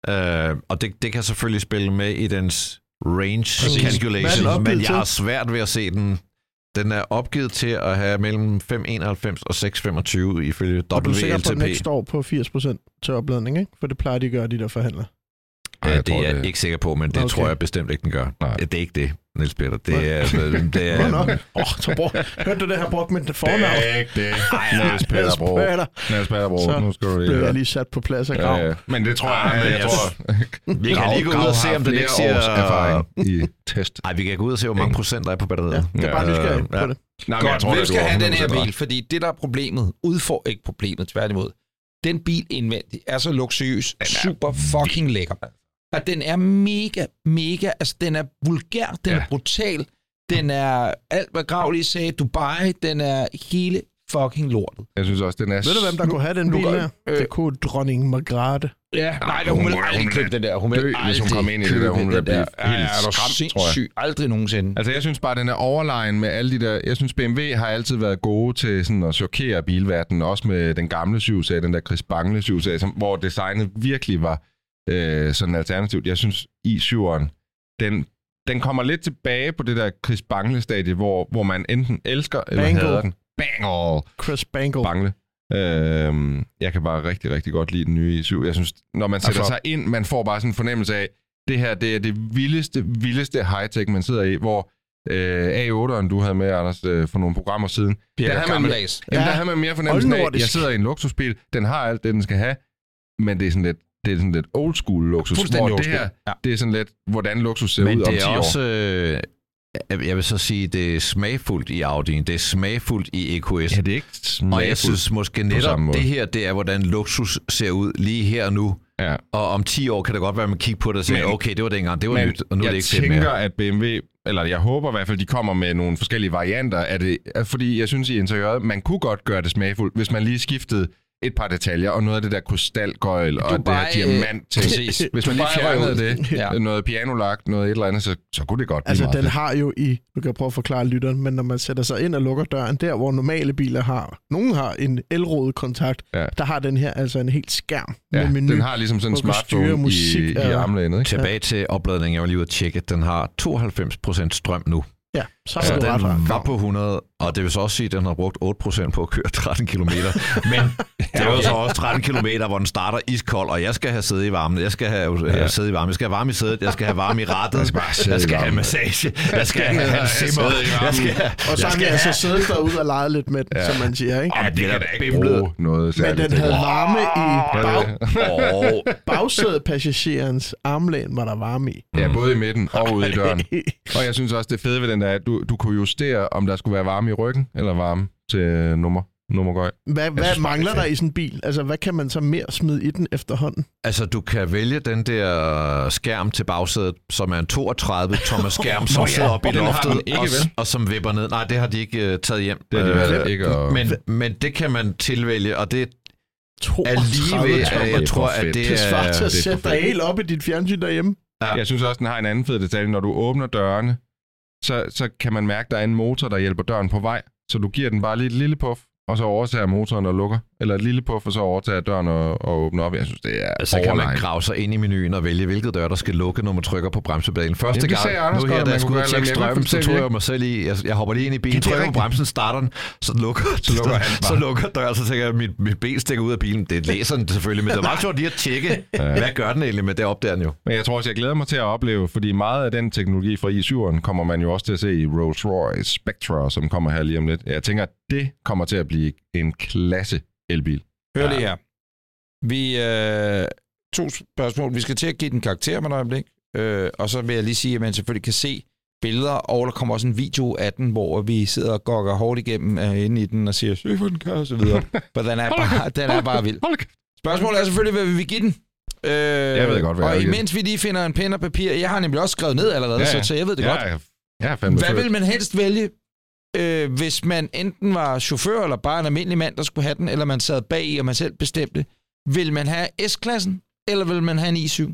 Øh, og det, det kan selvfølgelig spille med i dens range Præcis. Calculation, men jeg har svært ved at se den. Den er opgivet til at have mellem 5,91 og 6,25 ifølge Og du er sikker på, at den WLTP. ikke står på 80% til opladning, ikke? For det plejer de at gøre, de der forhandler. Ej, Ja, jeg det tror, er jeg det- ikke sikker på, men det Okay. tror jeg bestemt ikke, den gør. Nej. Ja, det er ikke det, Niels Peter. Det er... Det er. Åh, oh, så brug. Hørte du det her brugt med fornavn? Det er ikke det. Niels Peter Bro. Niels Peter Bro. Så Nu skal du lige Blev jeg lige sat på plads af grav. Ja, ja. Men det tror jeg, Ah, men jeg, jeg tror... Vi kan lige gå ud og se, om den ikke siger... erfaring i test. Ej, vi kan gå ud og se, hvor mange procent der er på batteriet. Ja, jeg er bare Ja, nysgerrig ja. på det. Nej, men jeg Godt, tror, hvem det skal går have den her 100% ret. bil? Fordi det, der er problemet, udfor ikke problemet, tværtimod. Den bil indvendigt er så luksuriøs, super fucking lækker. At den er mega, mega, altså den er vulgær, den ja. Ja. er brutal, den er alt, hvad Grav lige sagde, Dubai, den er hele fucking lortet. Jeg synes også, den er... Ved du, hvem der kunne have den bil her? øh, Det kunne dronning Margrethe. Ja, nej, hun, hun vil vil- aldrig købe den der. Hun vil dø, hvis hun kom ind i det der. Hun købe vil den der. blive helt Ja, er du skræmt, tror jeg. Aldrig nogensinde. Altså, jeg synes bare, den er overlegen med alle de der... Jeg synes, BMW har altid været gode til sådan at chokere bilverdenen, også med den gamle 7-serie, den der Chris Bangle 7-serie, som- hvor designet virkelig var øh, sådan alternativt. Jeg synes, i7'eren, den, den kommer lidt tilbage på det der Chris Bangle-stadie, hvor, hvor man enten elsker eller Bangle. hader den. Bangle! Chris Bangle. Bangle. Øhm, jeg kan bare rigtig, rigtig godt lide den nye i7. Jeg synes, når man sætter Altså- sig ind, man får bare sådan en fornemmelse af, det her det er det vildeste, vildeste high-tech, man sidder i, hvor øh, A8'eren, du havde med, Anders, øh, for nogle programmer siden, Bliver der havde man, gammeldags. jamen, Ja. der havde man mere fornemmelsen af, jeg sidder i en luksusbil, den har alt det, den skal have, men det er sådan lidt, det er sådan lidt old school luksus, Fuldstændig hvor det her, Ja. det er sådan lidt, hvordan luksus ser Men ud om det 10 er år. også... Øh, jeg- jeg vil så sige, det er smagfuldt i Audi'en. Det er smagfuldt i EQS. Ja, det er ikke og jeg smagfuldt. synes måske netop, det her, det er, hvordan luksus ser ud lige her og nu. Ja. Og om 10 år kan det godt være, at man kigger på det og siger, Men- okay, det var dengang, det var Men nyt, og nu er jeg det ikke fedt tænker, mere. at BMW, eller jeg håber i hvert fald, de kommer med nogle forskellige varianter af det, fordi jeg synes i interiøret, man kunne godt gøre det smagfuldt, hvis man lige skiftede et par detaljer, og noget af det der krystalgøjl, og det der diamant ting. præcis. Hvis man lige fjernede det, Ja. noget pianolagt, noget et eller andet, så, så kunne det godt blive Altså, meget den fedt. har jo i... Nu kan jeg prøve at forklare lytteren, men når man sætter sig ind og lukker døren, der hvor normale biler har... Nogen har en elrodet kontakt, Ja. der har den her altså en helt skærm Ja, med menu. den har ligesom sådan en smartphone musik, i, i ja. armlænet, ikke? Tilbage til opladningen, jeg var lige ude at tjekke. Den har 92% strøm nu. Ja. Så Så er den ret var på 100, og det vil så også sige, at den har brugt 8% på at køre 13 km. Men det er jo så også 13 km, hvor den starter iskold, og jeg skal have sæde i varmen, jeg skal have ja. sæde i varmen, jeg skal have varme i sædet, jeg skal have varme i rattet, jeg skal, sidde jeg skal have massage, jeg skal have en simmer, Sidde i varmen. jeg skal. Og så har vi altså siddet derude og leget lidt med den, ja. som man siger, ikke? Ja, Det det kan er da ikke bruge noget Men den havde varme i bag, Og bagsædepassagerens armlæn, var der varme i. Ja, både i midten og ude i døren. Og jeg synes også, det fede ved den der, er, at du, du kunne justere, om der skulle være varme i ryggen, eller varme til nummer, nummergøj. Hvad, hvad synes mangler det er der i sådan en bil? Altså, hvad kan man så mere smide i den efterhånden? Altså, du kan vælge den der skærm til bagsædet, som er en 32 Thomas skærm, som sidder oppe i den har loftet, ikke, og, og som vipper ned. Nej, det har de ikke uh, taget hjem. Det er de Øh, valgt ikke at... men, men det kan man tilvælge, og det er 32 lige ved, tommer. jeg tror, at fedt. det Det svarer til er... at det er sætte dig helt op i dit fjernsyn derhjemme. Ja. Jeg synes også, den har en anden fed detalje. Når du åbner dørene, så, så kan man mærke, at der er en motor, der hjælper døren på vej. Så du giver den bare lige et lille puff, og så overtager motoren og lukker. Eller et lille puff, og så overtager døren og, og åbner op. Jeg synes, det er Så kan man grave sig ind i menuen og vælge, hvilket dør, der skal lukke, når man trykker på bremsepedalen. Første Jamen, gang, Anders nu her, da jeg skulle ud tjekke strømmen, så tog jeg mig selv i, jeg, jeg hopper lige ind i bilen, Det er trykker på bremsen, starter den, så lukker, Så lukker han så lukker døren, så tænker jeg, mit, mit ben stikker ud af bilen. Det læser den selvfølgelig, men det er meget sjovt lige at tjekke, hvad gør den egentlig, men det opdager den jo. Men jeg tror også, jeg glæder mig til at opleve, fordi meget af den teknologi fra i7'eren kommer man jo også til at se i Rolls-Royce Spectra, som kommer her lige om lidt. Jeg tænker, at det kommer til at blive en klasse elbil. Hør lige her. Vi, øh, to spørgsmål. Vi skal til at give den karakter med et øjeblik. Øh, og så vil jeg lige sige, at man selvfølgelig kan se billeder, og der kommer også en video af den, hvor vi sidder og gokker hårdt igennem øh, inde i den og siger, se hvor den kan, og så videre. For den er bare, den er bare vild. Spørgsmålet er selvfølgelig, hvad vi vil give den. Øh, jeg ved godt, hvad Og jeg imens vi lige finder en pen og papir, jeg har nemlig også skrevet ned allerede, Ja, ja. Så, så jeg ved det ja, godt. Jeg, jeg Hvad vil man helst vælge, øh, hvis man enten var chauffør eller bare en almindelig mand, der skulle have den, eller man sad bag i, og man selv bestemte? Vil man have S-klassen, eller vil man have en i7?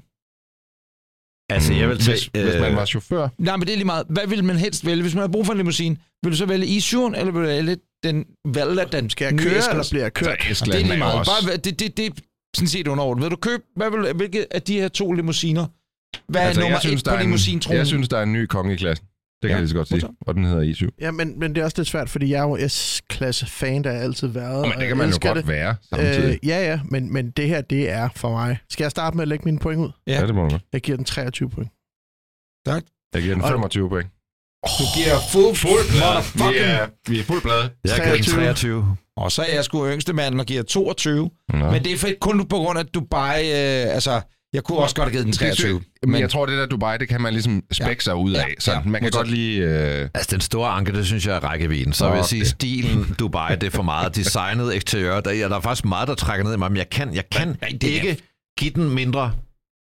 Altså, jeg vil tage... hvis, hvis man var chauffør. Nej, men det er lige meget. Hvad vil man helst vælge? Hvis man har brug for en limousine, vil du så vælge i7'en, eller vil du vælge den valgte den Skal jeg nye køre, eller bliver jeg kørt? Altså, Det er lige meget. også- Bare, det, det, det er sådan set underordnet. Vil du købe, hvad vil, hvilke af de her to limousiner? Hvad er Altså, nummer jeg synes, et der på er en, limousintronen? jeg synes, der er en ny konge i klassen. Det kan Ja, jeg lige så godt sige. Og den hedder i7. Ja, men, men det er også lidt svært, fordi jeg er jo S-klasse-fan, der har altid været. Men og det kan man jo godt det. være samtidig. Øh, ja, ja, men, men det her, det er for mig. Skal jeg starte med at lægge mine point ud? ja. ja, det må du godt. Jeg giver den 23 point. Jeg giver den Og- 25 point. Du giver fuld, fuld Vi motherfucking... er, vi er fuld blad. Jeg kan den 23. 23. Og så er jeg sgu yngste mand og giver 22. Nå. Men det er fedt kun på grund af, at Dubai... Øh, altså, jeg kunne også godt have givet den 23. Men jeg tror, det der Dubai, det kan man ligesom spække sig ud af. Ja, Så ja, man kan godt lige... Øh, Altså, den store anke, det synes jeg er rækkevidden. Så vil jeg sige, Okay. stilen Dubai, det er for meget. Designet eksteriør, der, ja, der er faktisk meget, der trækker ned i mig, men jeg kan, jeg kan Nej, det er- ikke give den mindre.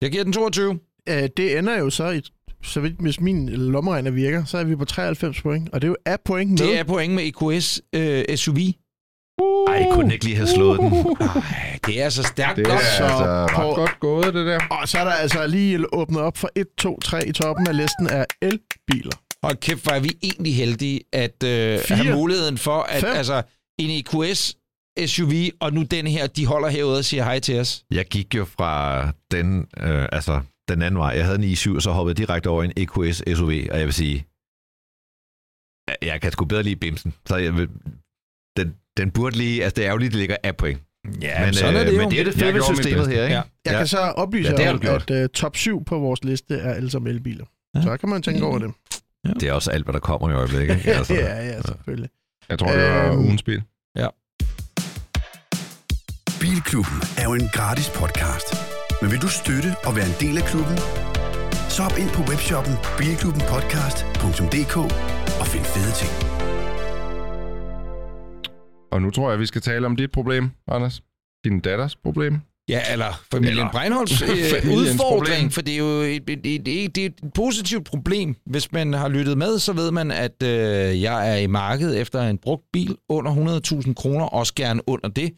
Jeg giver den 22. Øh, det ender jo så i... Så vidt, hvis min lommeregner virker, så er vi på 93 point. Og det er jo af point med. Det er point med EQS øh, SUV. Ej, jeg kunne ikke lige have slået den. Ej, det er så stærkt det er godt. så altså på- ret godt gået, det der. Og så er der altså lige åbnet op for 1, 2, 3 i toppen af listen af elbiler. Hold kæft, hvor er vi egentlig heldige at øh, Fire. have muligheden for, at Fem. altså, en EQS SUV, og nu den her, de holder herude og siger hej til os. Jeg gik jo fra den, øh, altså, den anden vej. Jeg havde en i7, og så hoppede jeg direkte over i en EQS SUV, og jeg vil sige, jeg- jeg kan sgu bedre lide Bimsen. Så jeg vil, den, burde lige, altså det er ærgerligt, det ligger af point. Ja, men, sådan er det øh, jo. men det er det fede mit systemet her, ikke? Ja. Jeg Ja. kan så oplyse Ja, det om, gjort. at uh, top 7 på vores liste er alle sammen elbiler. Ja. Så kan man tænke over det. Det er også alt, hvad der kommer i øjeblikket. ikke? Altså, ja, ja, selvfølgelig. Jeg tror, det var Øhm, ugens bil. Bilklubben er jo en gratis podcast. Men vil du støtte og være en del af klubben? Så hop ind på webshoppen bilklubbenpodcast.dk og find fede ting. Og nu tror jeg, vi skal tale om dit problem, Anders. Din datters problem. Ja, eller familien Eller- Breinholds øh, udfordring, problem. for det er jo et, et, et, et, det er et positivt problem. Hvis man har lyttet med, så ved man, at øh, jeg er i markedet efter en brugt bil under 100.000 kroner, også gerne under det,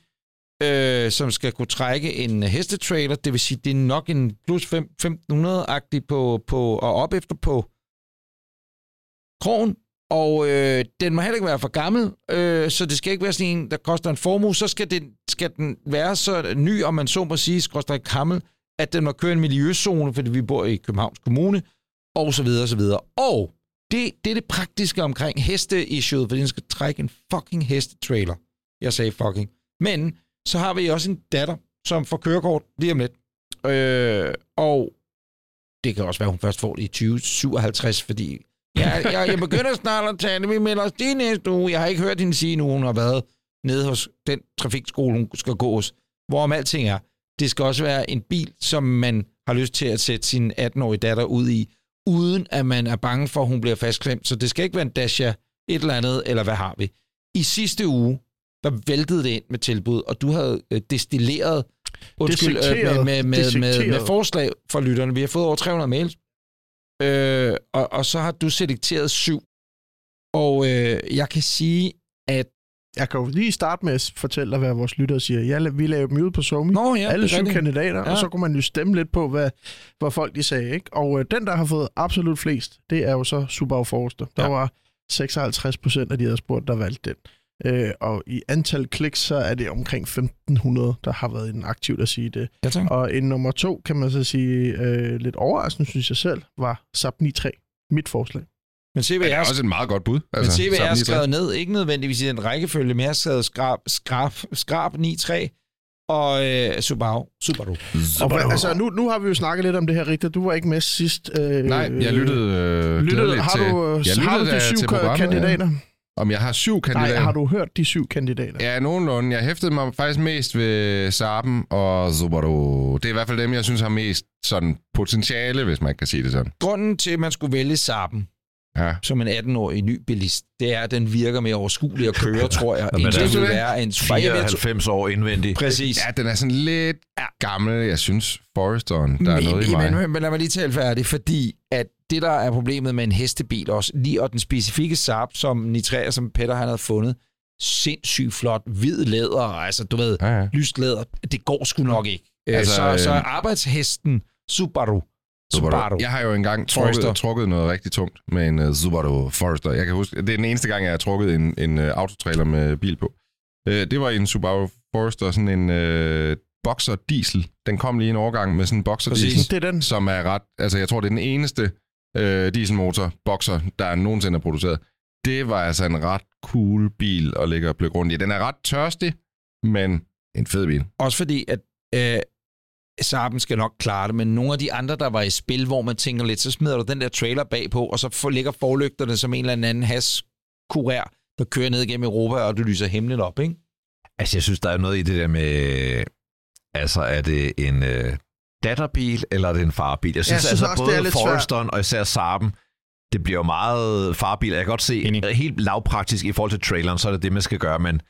øh, som skal kunne trække en hestetrailer. Det vil sige, det er nok en plus fem- 1500-agtig på, på, og op efter på krogen. Og øh, den må heller ikke være for gammel, øh, så det skal ikke være sådan en, der koster en formue. Så skal, den, skal den være så ny, om man så må sige, skråstrej gammel, at den må køre en miljøzone, fordi vi bor i Københavns Kommune, og så videre, og så videre. Og det, det er det praktiske omkring heste-issuet, fordi den skal trække en fucking hestetrailer. Jeg sagde fucking. Men så har vi også en datter, som får kørekort lige om lidt. Øh, og det kan også være, hun først får det i 2057, fordi jeg, jeg, jeg begynder snart at tale, vi melder os det næste uge. Jeg har ikke hørt hende sige nu, hun har været nede hos den trafikskole, hun skal gå hos. Hvorom alting er, det skal også være en bil, som man har lyst til at sætte sin 18-årige datter ud i, uden at man er bange for, at hun bliver fastklemt. Så det skal ikke være en Dacia, et eller andet, eller hvad har vi. I sidste uge, der væltede det ind med tilbud, og du havde øh, destilleret undskyld, øh, med, med, med, med, med forslag fra lytterne. Vi har fået over 300 mails. Øh, og, og så har du selekteret syv. Og øh, jeg kan sige, at... Jeg kan jo lige starte med at fortælle dig, hvad vores lyttere siger. Jeg, vi lavede dem ud på Somi. Nå ja, alle syv kandidater, Ja. og så kunne man jo stemme lidt på, hvad, hvad folk de sagde. Ikke? Og øh, den, der har fået absolut flest, det er jo så Subaru Forester. Der Ja. var 56 procent af de, der spurgt, der valgte den. Øh, og i antal kliks, så er det omkring 1500, der har været en aktiv at sige det. Ja, tak. Og en nummer to, kan man så sige, øh, lidt overraskende, synes jeg selv, var Saab 9.3. Mit forslag. Men se, hvad Det jeg er også et meget godt bud. Men se, hvad jeg har Saab 9-3. skrevet ned. Ikke nødvendigvis i den rækkefølge, men jeg har skrevet skrab, skrab, skrab 9-3 og øh, Subaru. Subaru. Og, altså, nu, nu har vi jo snakket lidt om det her, Rigtig. Du var ikke med sidst. Øh, Nej, jeg lyttede, øh, lyttede har til... du, øh, jeg har du lyttede de syv til kandidater? Om jeg har syv kandidater? Nej, har du hørt de syv kandidater? Ja, nogenlunde. Jeg hæftede mig faktisk mest ved Saben og Subaru. Det er i hvert fald dem, jeg synes har mest sådan potentiale, hvis man kan sige det sådan. Grunden til, at man skulle vælge Saben Ja. som en 18-årig ny bilist, det er, at den virker mere overskuelig at køre, tror jeg, men end det vil det? være en Subaru. Jeg ved- 94 år indvendig. Præcis. ja, den er sådan lidt gammel. Jeg synes, Foresteren, der er noget i mig. Men, men lad mig lige tale færdig, fordi at det, der er problemet med en hestebil også, lige og den specifikke Saab, som Nitrea, som Peter han havde fundet, sindssygt flot, hvid læder, altså du ved, Ja, ja. lyst læder, det går sgu nok ikke. Altså, Altså, så, så øh, arbejdshesten Subaru, Subaru. Jeg har jo engang trukket, trukket noget rigtig tungt med en uh, Subaru Forester. Jeg kan huske, det er den eneste gang, jeg har trukket en, en uh, autotrailer med bil på. Uh, det var en Subaru Forester, sådan en uh, Boxer diesel. Den kom lige en overgang med sådan en Boxer diesel, Det er den. som er ret... Altså, jeg tror, det er den eneste uh, dieselmotor Boxer, der nogensinde er produceret. Det var altså en ret cool bil at ligge og plukke rundt i. Den er ret tørstig, men en fed bil. Også fordi, at øh, Saaben skal nok klare det, men nogle af de andre, der var i spil, hvor man tænker lidt, så smider du den der trailer bagpå, og så får, ligger forlygterne som en eller anden has-kurer, der kører ned gennem Europa, og du lyser himlen op, ikke? Altså, jeg synes, der er noget i det der med... Altså, er det en øh, datterbil, eller er det en farbil? Jeg synes, synes altså, også, både. Foresteren og især Saben, det bliver jo meget farbil. Jeg kan godt se, Enig. helt lavpraktisk i forhold til traileren, så er det det, man skal gøre, men,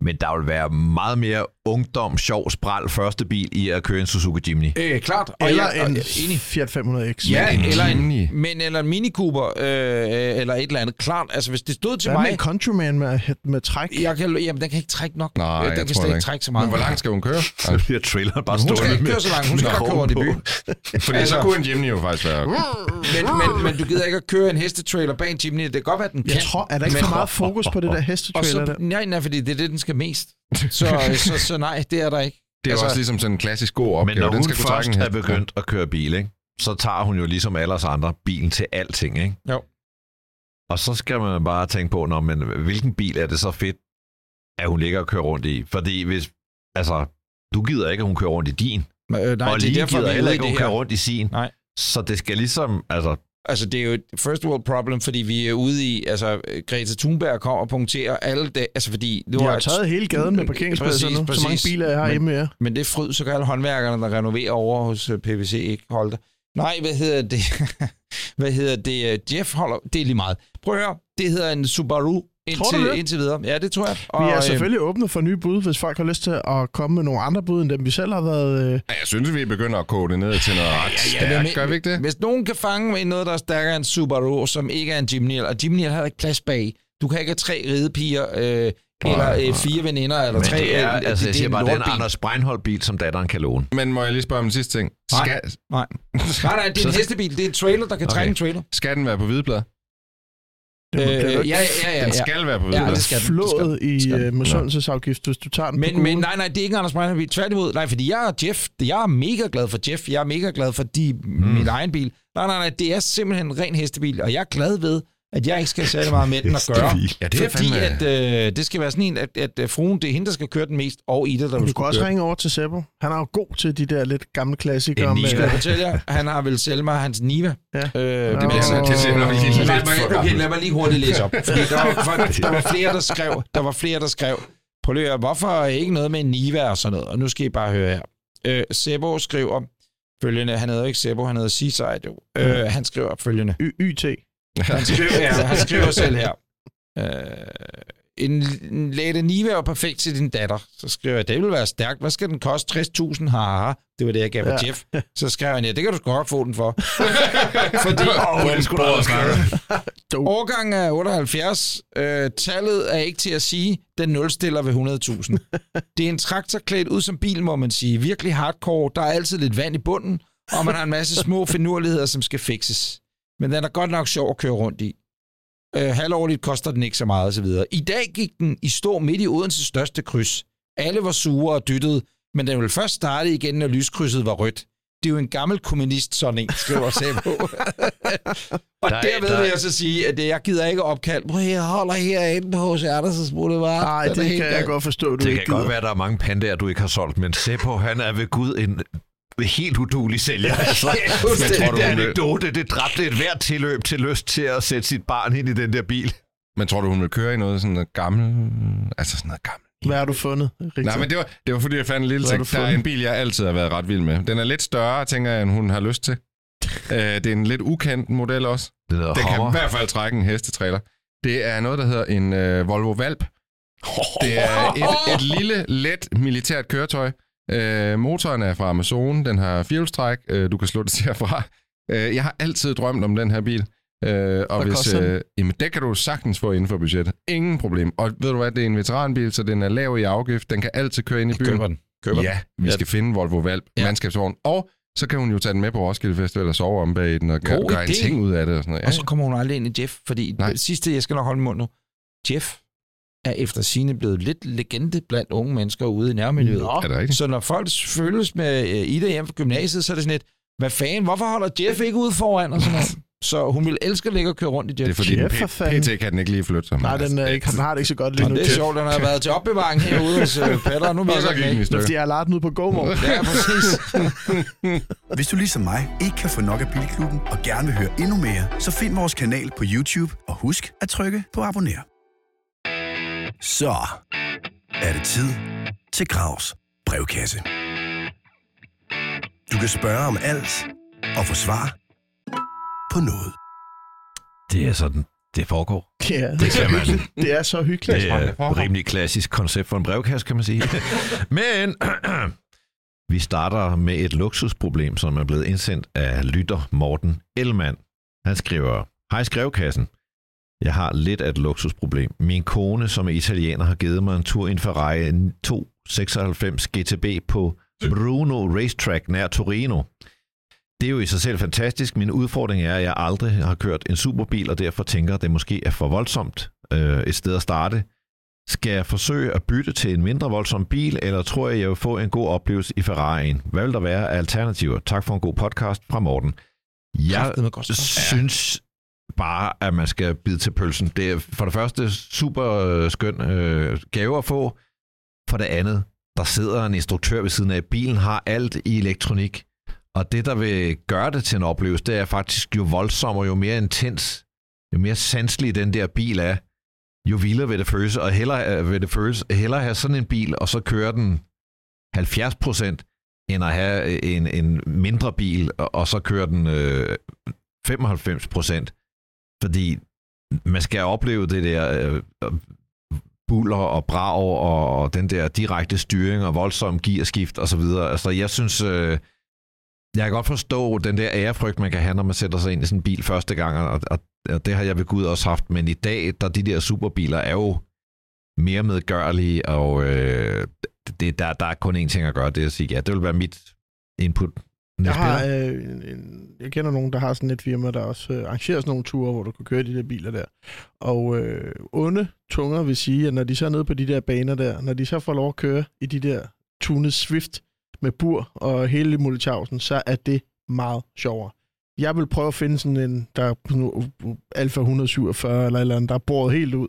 men der vil være meget mere ungdom, sjov, spral første bil i at køre en Suzuki Jimny. Øh, klart. Og Eller jeg, og, en enig. Fiat 500X. Ja, en eller en, Jimny. men, eller en Mini Cooper, øh, eller et eller andet. Klart, altså hvis det stod til Hvad med mig, en Countryman med, med træk? jeg kan, jamen, den kan ikke trække nok. Nej, Øh, jeg den kan slet ikke trække så meget. Men hvor langt skal hun køre? Så bliver traileren bare Hun skal stående ikke med køre så langt. Hun skal køre rundt i byen. Fordi Altså- så kunne en Jimny jo faktisk være... Men, men, men du gider ikke at køre en hestetrailer bag en Jimny. Det kan godt være, den kan. Jeg tror, er der ikke men- for meget fokus på det der hestetrailer nej, nej, fordi det er det, den skal mest. Så, så, så nej, det er der ikke. Det er altså, også ligesom sådan en klassisk god opgave. Men når den hun skal trække først en er begyndt at køre bil, ikke? så tager hun jo ligesom alle os andre bilen til alting. Ikke? Jo. Og så skal man bare tænke på, når, men, hvilken bil er det så fedt, at hun ligger og kører rundt i? Fordi hvis, altså, du gider ikke, at hun kører rundt i din. Øh, nej, og det er lige derfor, gider er heller ikke, at hun kører her. rundt i sin. Nej. Så det skal ligesom, altså, Altså, det er jo et first world problem, fordi vi er ude i... Altså, Greta Thunberg kommer og punkterer alle det. Altså, fordi... Nu De har er- taget hele gaden med parkeringspladser Præcis, nu. Så mange præcis. biler jeg har Men- hjemme jer. Men det fryd, så kan alle håndværkerne, der renoverer over hos øh, PVC, ikke holde det. Nej, hvad hedder det? hvad hedder det? Jeff holder... Det er lige meget. Prøv at høre. Det hedder en Subaru Tror du indtil, det? indtil videre. Ja, det tror jeg. Vi er øh, selvfølgelig åbne for nye bud, hvis folk har lyst til at komme med nogle andre bud, end dem vi selv har været... Øh... Ja, Jeg synes, vi begynder at kode det ned til noget ret Ja, stærkt. men- Gør vi ikke det? Hvis nogen kan fange med noget, der er stærkere end Subaru, som ikke er en Jimny, og Jimny har ikke plads bag. Du kan ikke have tre ridepiger, øh, eller øh, fire veninder, eller men tre... det er, øh, altså, jeg det siger en bare, det er en. Anders Breinholt-bil, som datteren kan låne. Men må jeg lige spørge om en sidste ting? Nej. Skal, Nej. nej, nej, det er en hestebil. Det er en trailer, der kan Okay. trække en trailer. skal den være på hvideblad? Det Øh, ja, ikke ja, ja, Den ja. skal være på Ja, det skal flået Det i skal den. øh, misundelsesafgift, hvis du tager den på Men, men nej, nej, det er ikke Anders Breinholt. Tværtimod, nej, fordi jeg er Jeff. Jeg er mega glad for Jeff. Jeg er mega glad for de, mm. min egen bil. Nej, nej, nej, det er simpelthen en ren hestebil, og jeg er glad ved, at jeg ikke skal særlig meget med den at gøre. Ja, det er fordi fandme- at, øh, det skal være sådan en, at, at øh, fruen, det er hende, der skal køre den mest, og Ida, der vil Du kan skulle også køre. ringe over til Seppo. Han er jo god til de der lidt gamle klassikere. En med- Skal jeg fortælle jer, han har vel selv mig hans Niva. Ja. Øh, det Nå. jeg Det lidt lad, for mig, okay, gammelt. lad mig lige hurtigt læse op. Fordi der var, folk, der var flere, der skrev, der var flere, der skrev, prøv lige hvorfor ikke noget med Niva og sådan noget? Og nu skal I bare høre her. Øh, Sebo skriver følgende, han hedder jo ikke Sebo, han hedder Seaside jo. Øh, han skriver følgende. Y- YT. Han skriver, ja, han skriver selv her. Øh, en, en Late Niva er perfekt til din datter. Så skriver jeg, det vil være stærkt. Hvad skal den koste? 60.000? Haha. Det var det, jeg gav ja. Ja. Jeff. Så skrev han, ja, det kan du sgu godt få den for. Fordi Åh, skulle da også årgangen er 78. Øh, tallet er ikke til at sige. Den nulstiller ved 100.000. Det er en traktor klædt ud som bil, må man sige. Virkelig hardcore. Der er altid lidt vand i bunden, og man har en masse små finurligheder, som skal fikses. Men den er godt nok sjov at køre rundt i. Øh, halvårligt koster den ikke så meget osv. I dag gik den i stå midt i Odenses største kryds. Alle var sure og dyttede, men den ville først starte igen, når lyskrydset var rødt. Det er jo en gammel kommunist, sådan en, skriver Sabo. og Der er- derved der er- vil jeg så sige, at jeg gider ikke opkald. Prøv, jeg holder herinde på hos Andersens Boulevard. Nej, det kan jeg godt forstå, du Det ikke kan godt gider. være, at der er mange pandaer, du ikke har solgt, men Seppo, han er ved Gud en helt udulig sælger. Altså, men tror er den det. anekdote, det dræbte et hvert tilløb til lyst til at sætte sit barn ind i den der bil. Men tror du, hun vil køre i noget sådan noget gammel... Altså sådan noget gammelt. Hvad har du fundet, Rigtig? Nej, men det var, det var fordi, jeg fandt en lille ting. du Der er en bil, jeg altid har været ret vild med. Den er lidt større, tænker jeg, end hun har lyst til. Øh, det er en lidt ukendt model også. Det Den kan i hvert fald trække en hestetræler. Det er noget, der hedder en øh, Volvo Valp. Det er et, et lille, let militært køretøj. Øh, motoren er fra Amazon. Den har firehjulstræk. Øh, du kan slå det til herfra. Øh, jeg har altid drømt om den her bil. Øh, og Hvad hvis, den? øh, jamen, det kan du sagtens få inden for budgettet. Ingen problem. Og ved du hvad, det er en veteranbil, så den er lav i afgift. Den kan altid køre ind i byen. Køber den. Køber den. Ja, vi Ja. skal finde Volvo Valp, Ja. mandskabsvogn. Og så kan hun jo tage den med på Roskilde Festival og sove om bag den og gøre, en ting ud af det. Og sådan noget. Ja, Og så kommer hun aldrig ind i Jeff, fordi Nej. det sidste, jeg skal nok holde mund nu, Jeff er efter sine blevet lidt legende blandt unge mennesker ude i nærmiljøet. Nå. er det rigtigt? Så når folk følges med øh, Ida hjem fra gymnasiet, så er det sådan et, hvad fanden, hvorfor holder Jeff ikke ude foran? Og sådan noget. Så hun vil elske at ligge og køre rundt i Det er Jeff. fordi, den Jeff, P- fanden. PT kan den ikke lige flytte sig. Nej, den er ikke, han har det ikke så godt lige nu. det er sjovt, han har været til opbevaring herude hos øh, Petter, og nu så den den ikke. Fordi jeg har lagt den ud på GoMore. Ja, præcis. Hvis du ligesom mig ikke kan få nok af Bilklubben og gerne vil høre endnu mere, så find vores kanal på YouTube og husk at trykke på abonner. Så er det tid til Gravs brevkasse. Du kan spørge om alt og få svar på noget. Det er sådan, det foregår. Ja, Det kan man. det er så hyggeligt. Det er et rimelig klassisk koncept for en brevkasse, kan man sige. Men vi starter med et luksusproblem, som er blevet indsendt af lytter Morten Elmand. Han skriver, Hej skrevkassen. Jeg har lidt af et luksusproblem. Min kone, som er italiener, har givet mig en tur i en Ferrari 296 GTB på Bruno Racetrack nær Torino. Det er jo i sig selv fantastisk. Min udfordring er, at jeg aldrig har kørt en superbil, og derfor tænker, at det måske er for voldsomt øh, et sted at starte. Skal jeg forsøge at bytte til en mindre voldsom bil, eller tror jeg, jeg vil få en god oplevelse i Ferrari'en? Hvad vil der være af alternativer? Tak for en god podcast fra Morten. Jeg synes bare, at man skal bide til pølsen. Det er for det første super øh, skøn øh, gave at få. For det andet, der sidder en instruktør ved siden af. Bilen har alt i elektronik. Og det, der vil gøre det til en oplevelse, det er faktisk jo voldsommere, jo mere intens, jo mere sanselig den der bil er, jo vildere vil det føles. Og hellere, øh, vil det føles, hellere have sådan en bil, og så køre den 70 procent, end at have en, en mindre bil, og, og så køre den øh, 95 procent. Fordi man skal opleve det der øh, øh buller og brag og, den der direkte styring og voldsom gearskift og så videre. Altså, jeg synes, øh, jeg kan godt forstå den der ærefrygt, man kan have, når man sætter sig ind i sådan en bil første gang, og, og, og det har jeg ved Gud også haft, men i dag, der de der superbiler er jo mere medgørlige, og øh, det, der, der er kun én ting at gøre, det er at sige, ja, det vil være mit input. Jeg, har, øh, en, en, jeg kender nogen, der har sådan et firma, der også øh, arrangerer sådan nogle ture, hvor du kan køre de der biler der. Og øh, onde tunger vil sige, at når de så er nede på de der baner der, når de så får lov at køre i de der tunet Swift med bur og hele Multichausen, så er det meget sjovere. Jeg vil prøve at finde sådan en, der er nu Alfa 147 eller eller andet, der er boret helt ud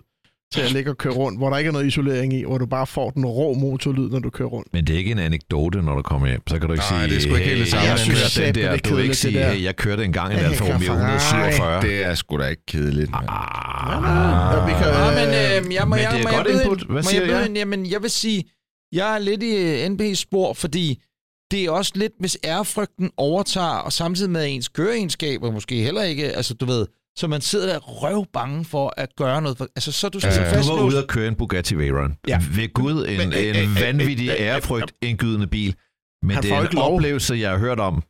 til at ligge og køre rundt, hvor der ikke er noget isolering i, hvor du bare får den rå motorlyd, når du kører rundt. Men det er ikke en anekdote, når du kommer hjem. Så kan du ikke Nej, sige, det er sgu ikke helt det samme. jeg synes, den det er der, du vil ikke sige, hey, jeg kørte engang en Alfa Romeo Ferrari. 147. Det er sgu da ikke kedeligt. Ah, Ja, men øh, jeg må, men jeg, det er må godt jeg byde input. Hvad siger jeg? Jamen, jeg vil sige, jeg er lidt i øh, NB's spor, fordi det er også lidt, hvis ærefrygten overtager, og samtidig med ens køreegenskaber måske heller ikke, altså du ved, så man sidder der røvbange for at gøre noget. For, altså, så er du ja, ja. Du var ude at køre en Bugatti Veyron. Ja. Ved Gud, en, Men, øh, en øh, vanvittig øh, øh, øh, ærefrygt indgydende bil. Men Han det får er ikke en lov. oplevelse, jeg har hørt om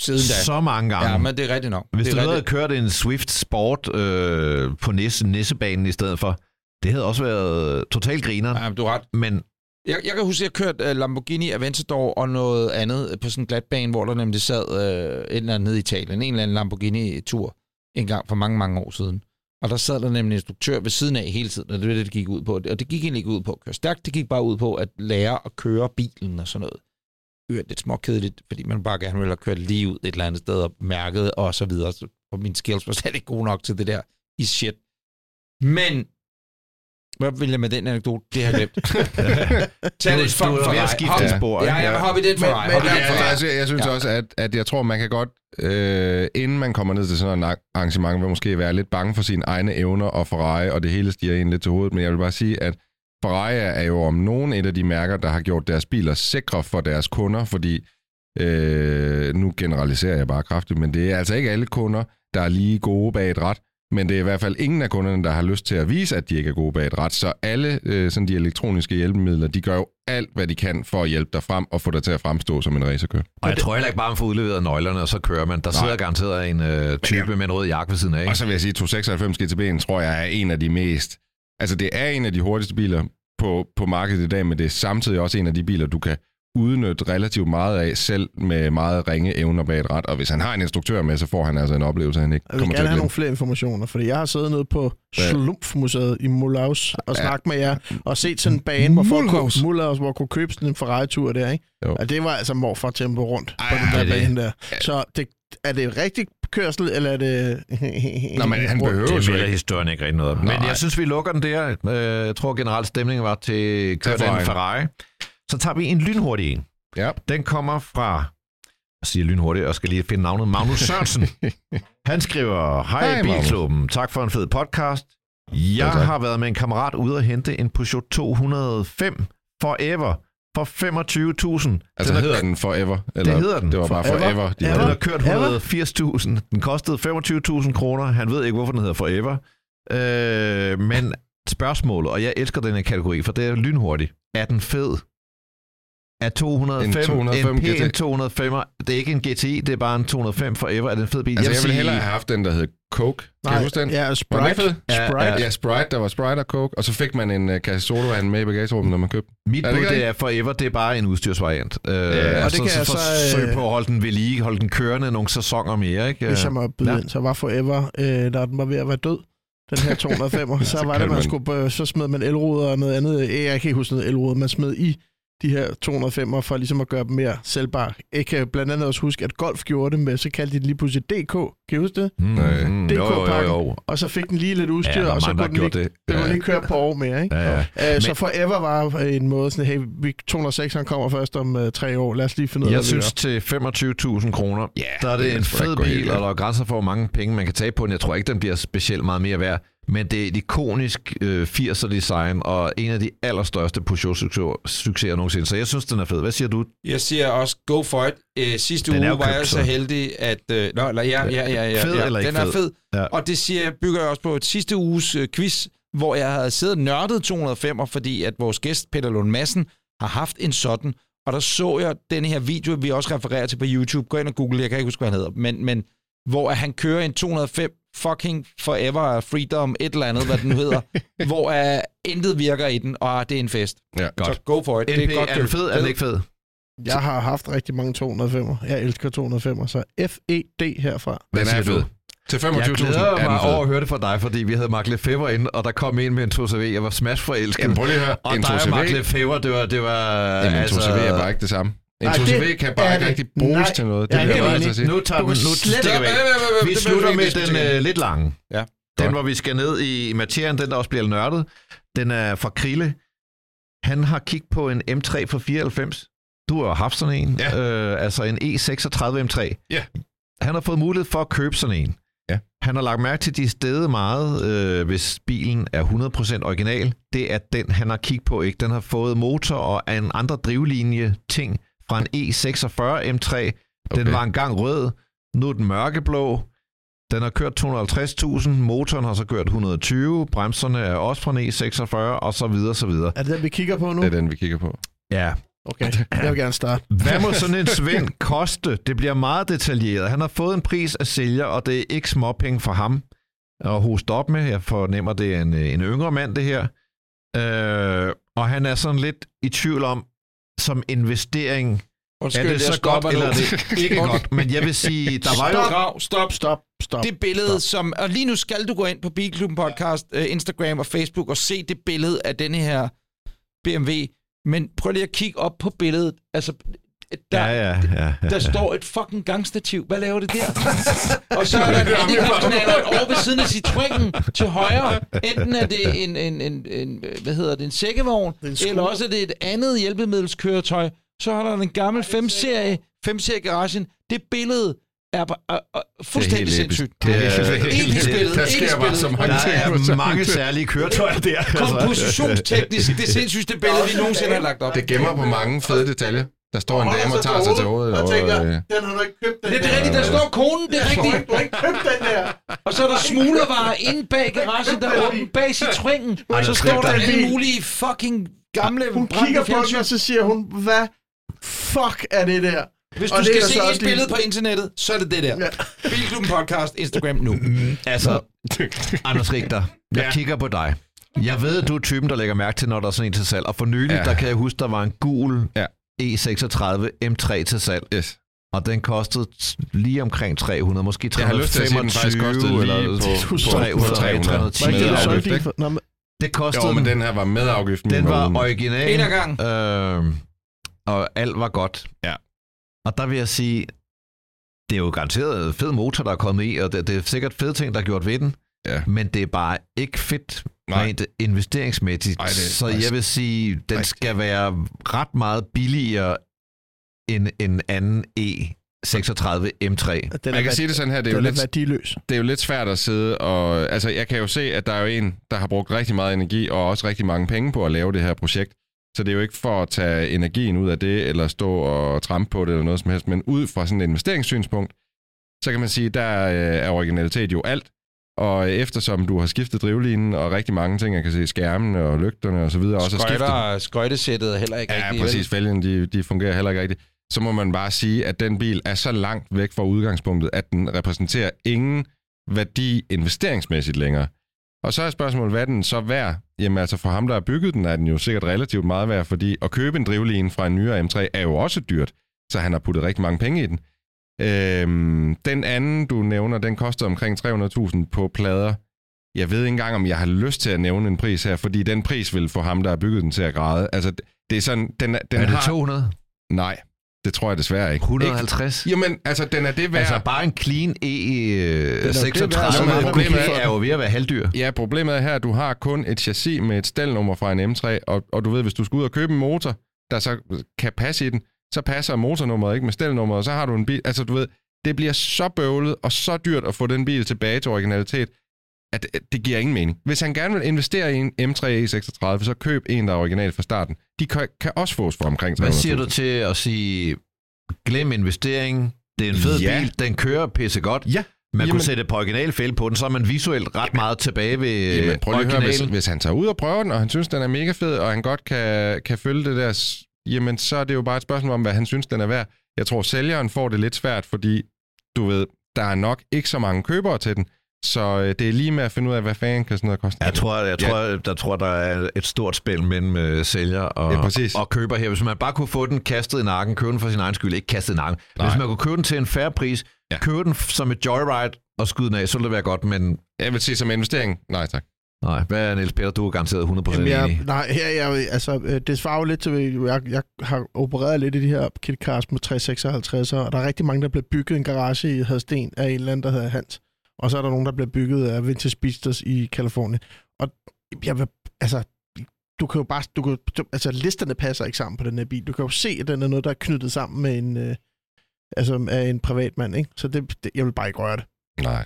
siden da. så mange gange. Ja, men det er rigtigt nok. Hvis det du havde kørt en Swift Sport øh, på Nisse, Nissebanen i stedet for, det havde også været totalt griner. Ja, men du har ret. Men Jeg, jeg kan huske, at jeg kørte Lamborghini Aventador og noget andet på sådan en glatbane, hvor der nemlig sad uh, et eller andet nede i Italien. En eller anden Lamborghini-tur en gang for mange, mange år siden. Og der sad der nemlig en instruktør ved siden af hele tiden, og det var det, det gik ud på. Og det gik egentlig ikke ud på at køre stærkt, det gik bare ud på at lære at køre bilen og sådan noget. Det er lidt småkedeligt, fordi man bare gerne ville have kørt lige ud et eller andet sted og mærket og så videre. Og mine skills var slet ikke gode nok til det der i shit. Men hvad vil jeg med den anekdote? Det har jeg glemt. Tag det er at Ferrari. skifte Hop- spor, Ja, hoppe i den for Men- mig. men- Hop i Ja, for mig. altså, jeg synes Ja. også, at, at jeg tror, man kan godt, øh, inden man kommer ned til sådan et arrangement, vil måske være lidt bange for sine egne evner og Ferrari, og det hele stiger en lidt til hovedet. Men jeg vil bare sige, at Ferrari er jo om nogen et af de mærker, der har gjort deres biler sikre for deres kunder, fordi øh, nu generaliserer jeg bare kraftigt, men det er altså ikke alle kunder, der er lige gode bag et ret, men det er i hvert fald ingen af kunderne, der har lyst til at vise, at de ikke er gode bag et ret. Så alle øh, sådan de elektroniske hjælpemidler, de gør jo alt, hvad de kan for at hjælpe dig frem og få dig til at fremstå som en racerkører. og jeg tror heller ikke bare, man får udleveret nøglerne, og så kører man. Der sidder garanteret en øh, type med en rød jakke ved siden af. Og så vil jeg sige, at 296 GTB'en tror jeg er en af de mest... Altså, det er en af de hurtigste biler på, på markedet i dag, men det er samtidig også en af de biler, du kan udnytte relativt meget af, selv med meget ringe evner bag et ret. Og hvis han har en instruktør med, så får han altså en oplevelse, han ikke Jeg kommer til at have glemme. nogle flere informationer, fordi jeg har siddet nede på Hvad? Slumpmuseet i Mulhouse og Ja. snakket med jer, og set sådan en bane, hvor folk kunne, Mulhouse, hvor kunne købe sådan en Ferrari-tur der, ikke? Jo. Og det var altså morfar tempo rundt Ej, på den der det- bane der. Så det, er det et rigtigt kørsel, eller er det... Nå, men han behøver Det jo ikke. historien ikke rigtig noget om. Men Nej. jeg synes, vi lukker den der. Øh, Jeg tror generelt stemningen var til kør den Ferrari. Ferrari. Så tager vi en lynhurtig en. Ja. Den kommer fra, jeg siger lynhurtigt, og skal lige finde navnet, Magnus Sørensen. Han skriver, hej Hej, Magnus. Bilklubben, tak for en fed podcast. Jeg Ja, tak. har været med en kammerat ude at hente en Peugeot 205 Forever for 25.000. Altså, Den er- hedder den Forever? Eller? hedder den. Det var bare Forever. Forever. De. Den har kørt Ever? 180.000. Den kostede 25.000 kroner. Han ved ikke, hvorfor den hedder Forever. Øh, men spørgsmålet, og jeg elsker den her kategori, for det er lynhurtigt. Er den fed? Er 205 En 205 en GT? 205? Det er ikke en GTI, det er bare en 205 Forever. Er den en fed bil? Altså, jeg vil ville hellere have haft den, der hed Coke. Kan du huske den? Ja, Var den Sprite. Ja, Sprite. ja. Ja, Sprite, der var Sprite og Coke, og så fik man en uh, kasse sodavand med i bagagerummet, når man købte. Mit Er det bud, det er Forever, det er bare en udstyrsvariant. Øh, Ja, og så, det kan så, jeg så, forsøg øh, på at holde den ved lige, holde den kørende nogle sæsoner mere. Ikke? Hvis jeg må byde Ja. ind, så var Forever, øh, da den var ved at være død, den her 205, så var kan det, man man- skulle, på- så smed man elruder og noget andet. Øh, Jeg kan ikke huske noget elruder, man smed i de her 205'er for ligesom at gøre dem mere sælbare. Jeg kan blandt andet også huske, at Golf gjorde det med, så kaldte de det lige pludselig DK. Kan I huske det? Mm, Nej. mm, jo, jo, jo, DK-pakken. jo. Og så fik den lige lidt udstyr, Ja, og så kunne den lige, det. det kunne Ja. lige køre på år mere, ikke? Ja, ja. Så Men- Forever var en måde sådan, hey, vi 206 han kommer først om uh, tre år, lad os lige finde ud af, Jeg synes, til 25.000 kroner, Ja, der er det, det er en fed bil, og der er grænser for, hvor mange penge man kan tage på den. Jeg tror ikke, den bliver specielt meget mere værd. Men det er et ikonisk øh, 80'er design, og en af de allerstørste Peugeot-succeser nogensinde. Så jeg synes, den er fed. Hvad siger du? Jeg siger også, go for it. Øh, sidste Den uge jo var jeg købt, så heldig, at... Øh, nå, eller, ja, ja, ja, ja, Fed ja. eller ikke Den er fed? fed. Ja. Og det siger, jeg bygger jeg også på et sidste uges øh, quiz, hvor jeg havde siddet nørdet 205'er, fordi at vores gæst, Peter Lund Madsen, har haft en sådan. Og der så jeg den her video, vi også refererer til på YouTube. Gå ind og google, jeg kan ikke huske, hvad han hedder. Men, men hvor han kører en 205 fucking forever freedom, et eller andet, hvad den nu hedder, hvor uh, intet virker i den, og det er en fest. Ja. Så go for it. NP, det er godt er den fed, er den ikke fed? Jeg har haft rigtig mange 205'er. Jeg elsker 205'er, så FED herfra. Hvad Den er siger fed. du? Til Jeg 25.000 glæder er den mig over at høre det fra dig, fordi vi havde Mark Lefebvre inde, og der kom en med en 2CV. Jeg var smash forelsket. Jamen, prøv lige at høre. og En dig og Mark 2CV, Lefebvre, det var... Det var Jamen, en altså, 2CV er bare ikke det samme. En Nej, 2CV det kan bare ikke rigtig bruges Nej. til noget. Er Det helt er enig. bare sige. Nu, tager vi, nu stikker vi. Vi slutter med den øh, lidt lange. Ja. Den, hvor vi skal ned i materien, den der også bliver nørdet, den er fra Krille. Han har kigget på en M3 for 94. Du har haft sådan en. Ja. Øh, altså en E36 M3. Ja. Han har fået mulighed for at købe sådan en. Ja. Han har lagt mærke til, de er stedet meget, øh, hvis bilen er 100% original. Det er den, han har kigget på. ikke. Den har fået motor og en andre drivlinje ting fra en E46 M3. Den Okay. var engang rød. Nu er den mørkeblå. Den har kørt 250.000, motoren har så kørt 120, bremserne er også fra en E46, og så videre, så videre. Er det den, vi kigger på nu? Det er den, vi kigger på. Ja. Okay, jeg vil gerne starte. Hvad må sådan en svend koste? Det bliver meget detaljeret. Han har fået en pris af sælger, og det er ikke småpenge for ham at hoste op med. Jeg fornemmer, det er en, en yngre mand, det her. Øh, og han er sådan lidt i tvivl om, som investering, Undskyld, er det så godt, eller nu. er det ikke godt? Men jeg vil sige, der var jo... Stop, stop, Stop, stop. det billede, som... Og lige nu skal du gå ind på Bilklubben Podcast, øh, Instagram og Facebook og se det billede af denne her BMW. Men prøv lige at kigge op på billedet. Altså, der, Ja, ja, ja. ja. der står et fucking gangstativ. Hvad laver det der? og så er der en handicapknaller over ved siden af Citroënen til højre. Enten er det en, en, en, en hvad hedder det, en sækkevogn, er en eller også er det et andet hjælpemiddelskøretøj. Så har der en gammel 5-serie, 5-serie garagen. Det billede er, bare- er, er fuldstændig sindssygt. Det er- Ikke spillet, Der sker bare så mange Der ting. er mange særlige køretøjer der. altså. Kompositionsteknisk, det sindssygste billede, vi nogensinde har lagt op. Det gemmer på mange fede detaljer. Der står en dame og tager sig til hovedet. Og, tænker, øh, den har du ikke købt, den Det er rigtigt, der står konen, det er rigtigt. Du har ikke købt den der. Og så er der smuglervarer inde bag garagen, der er åben bag Citroënen. Så står der alle mulige fucking gamle Hun kigger på den, og så siger hun, hvad fuck er det der? Hvis Og du skal se et også lige- billede på internettet, så er det det der. Ja. Bilklubben Podcast, Instagram nu. Altså, Anders Richter, jeg Ja. kigger på dig. Jeg ved, at du er typen, der lægger mærke til, når der er sådan en til salg. Og for nylig, Ja. der kan jeg huske, der var en gul Ja. E36 M3 til salg. yes. Og den kostede lige omkring 300, måske Jeg har lyst til at sige, at den 325 faktisk kostede lige eller på, på, 300, 300. 310. Var ikke det, kostede Jo, men den. her var med afgiften. Den var original. En gang. Øh, og alt var godt. Ja. Og der vil jeg sige, det er jo garanteret fed motor, der er kommet i, og det, det er sikkert fede ting, der er gjort ved den. Ja. Men det er bare ikke fedt Nej. rent investeringsmæssigt. Ej, det så jeg vil sige, den rigtig. skal være ret meget billigere end en anden E36 M3. den Man kan sige det sådan her, det er jo lidt, værdiløs. det er jo lidt svært at sidde og... Altså, jeg kan jo se, at der er jo en, der har brugt rigtig meget energi og også rigtig mange penge på at lave det her projekt. Så det er jo ikke for at tage energien ud af det, eller stå og trampe på det, eller noget som helst, men ud fra sådan et investeringssynspunkt, så kan man sige, der øh, er originalitet jo alt. Og eftersom du har skiftet drivlinen og rigtig mange ting, jeg kan se skærmene og lygterne og så videre, også har skiftet Skøjter, skøjtesættet er heller ikke Ja, rigtigt. præcis. Fælgen, de, de fungerer heller ikke rigtigt. Så må man bare sige, at den bil er så langt væk fra udgangspunktet, at den repræsenterer ingen værdi investeringsmæssigt længere. Og så er spørgsmålet, hvad er den så værd? Jamen altså for ham, der har bygget den, er den jo sikkert relativt meget værd, fordi at købe en drivline fra en nyere M3 er jo også dyrt, så han har puttet rigtig mange penge i den. Øhm, den anden, du nævner, den koster omkring 300.000 på plader. Jeg ved ikke engang, om jeg har lyst til at nævne en pris her, fordi den pris vil få ham, der har bygget den til at græde. Altså, det er sådan, den, er- den er det har... 200? Nej, det tror jeg desværre ikke. 150? Ikke? Jamen, altså, den er det værd. Altså bare en clean er jo det værd, E36 som med andre coupé biler. er jo ved at være halvdyr. Ja, problemet er her, at du har kun et chassis med et stelnummer fra en M3, og, og du ved, hvis du skal ud og købe en motor, der så kan passe i den, så passer motornummeret ikke med stelnummeret, og så har du en bil, altså du ved, det bliver så bøvlet og så dyrt at få den bil tilbage til originalitet, at det, det giver ingen mening. Hvis han gerne vil investere i en M3 E36, så køb en, der er original fra starten. De kan, kan også fås for omkring 300.000. Hvad siger du til at sige, glem investering, det er en fed Ja. bil, den kører pisse godt. Ja. Man Jamen- kunne sætte på originalfælde på den, så er man visuelt ret meget tilbage ved Jamen, prøv lige at høre, hvis, originalen. hvis han tager ud og prøver den, og han synes, den er mega fed, og han godt kan, kan følge det der, jamen så er det jo bare et spørgsmål om, hvad han synes, den er værd. Jeg tror, sælgeren får det lidt svært, fordi du ved, der er nok ikke så mange købere til den, så øh, det er lige med at finde ud af, hvad fanden kan sådan noget koste. Jeg tror, jeg tror, ja. der tror, der er et stort spil mellem øh, sælger og, Ja, præcis. og køber her. Hvis man bare kunne få den kastet i nakken, købe den for sin egen skyld, ikke kastet i nakken. Nej. Hvis man kunne købe den til en færre pris, Ja. købe den som et joyride og skyde den af, så ville det være godt, men Jeg vil sige som investering, nej tak. Nej, hvad er Niels Peter? Du er garanteret 100% Jamen, jeg, enig. nej, her, jeg, altså, øh, det svarer jo lidt til, jeg, jeg har opereret lidt i de her kitcars med 356, og der er rigtig mange, der bliver bygget en garage i Hadsten af en eller anden, der hedder Hans. Og så er der nogen, der bliver bygget af Vintage Beasters i Kalifornien. Og jeg vil, altså, du kan jo bare, du kan, du- altså listerne passer ikke sammen på den her bil. Du kan jo se, at den er noget, der er knyttet sammen med en, øh, altså af en privatmand, ikke? Så det, det, jeg vil bare ikke røre det. Nej,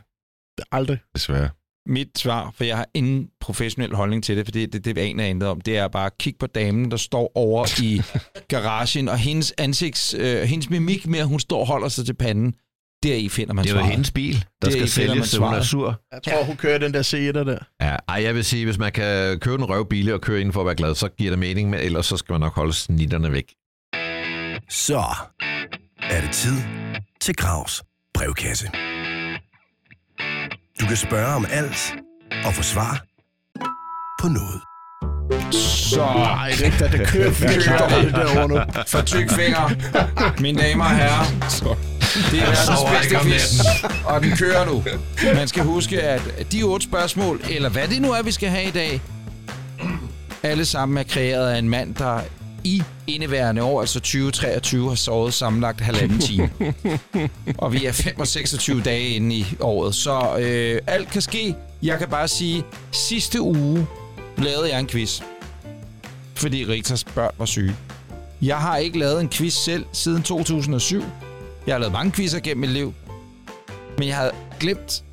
det aldrig. desværre. Mit svar, for jeg har ingen professionel holdning til det, for det, det, det aner jeg intet om, det er bare at kigge på damen, der står over i garagen, og hendes ansigts, øh, hendes mimik med, at hun står og holder sig til panden, deri finder man Det er jo svaret. hendes bil, der er skal sælges, så hun er svaret. sur. Jeg tror, hun kører den der C1'er der. Ja, ej, jeg vil sige, hvis man kan køre en røvbil og køre ind for at være glad, så giver det mening, men ellers så skal man nok holde snitterne væk. Så er det tid til Gravs brevkasse. Du kan spørge om alt og få svar på noget. Så Nej, det er ikke det. Det kører virkelig dårligt derovre nu. for tyk finger, mine damer og herrer, det er verdens bedste quiz, og den kører nu. Man skal huske, at de otte spørgsmål, eller hvad det nu er, vi skal have i dag, alle sammen er kreeret af en mand, der i indeværende år, altså 2023, har sovet sammenlagt halvanden time. og vi er 5 og 26 dage inde i året, så øh, alt kan ske. Jeg kan bare sige, sidste uge lavede jeg en quiz, fordi Ritas børn var syge. Jeg har ikke lavet en quiz selv siden 2007. Jeg har lavet mange quizzer gennem mit liv. Men jeg havde glemt,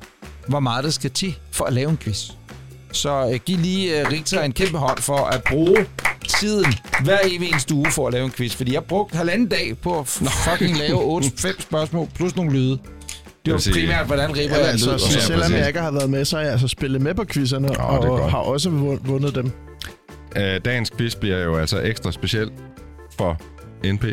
hvor meget der skal til for at lave en quiz. Så øh, giv lige øh, Rita en kæmpe hånd for at bruge tiden hver evig eneste uge for at lave en quiz. Fordi jeg brugte halvanden dag på at fucking lave 8-5 spørgsmål plus nogle lyde. Det var primært, hvordan ribber Ja, jeg altså, lyd. så selvom jeg ikke har været med, så har jeg altså spillet med på quizzerne, det er og har også vun- vundet dem. Øh, dagens quiz bliver jo altså ekstra speciel for NP,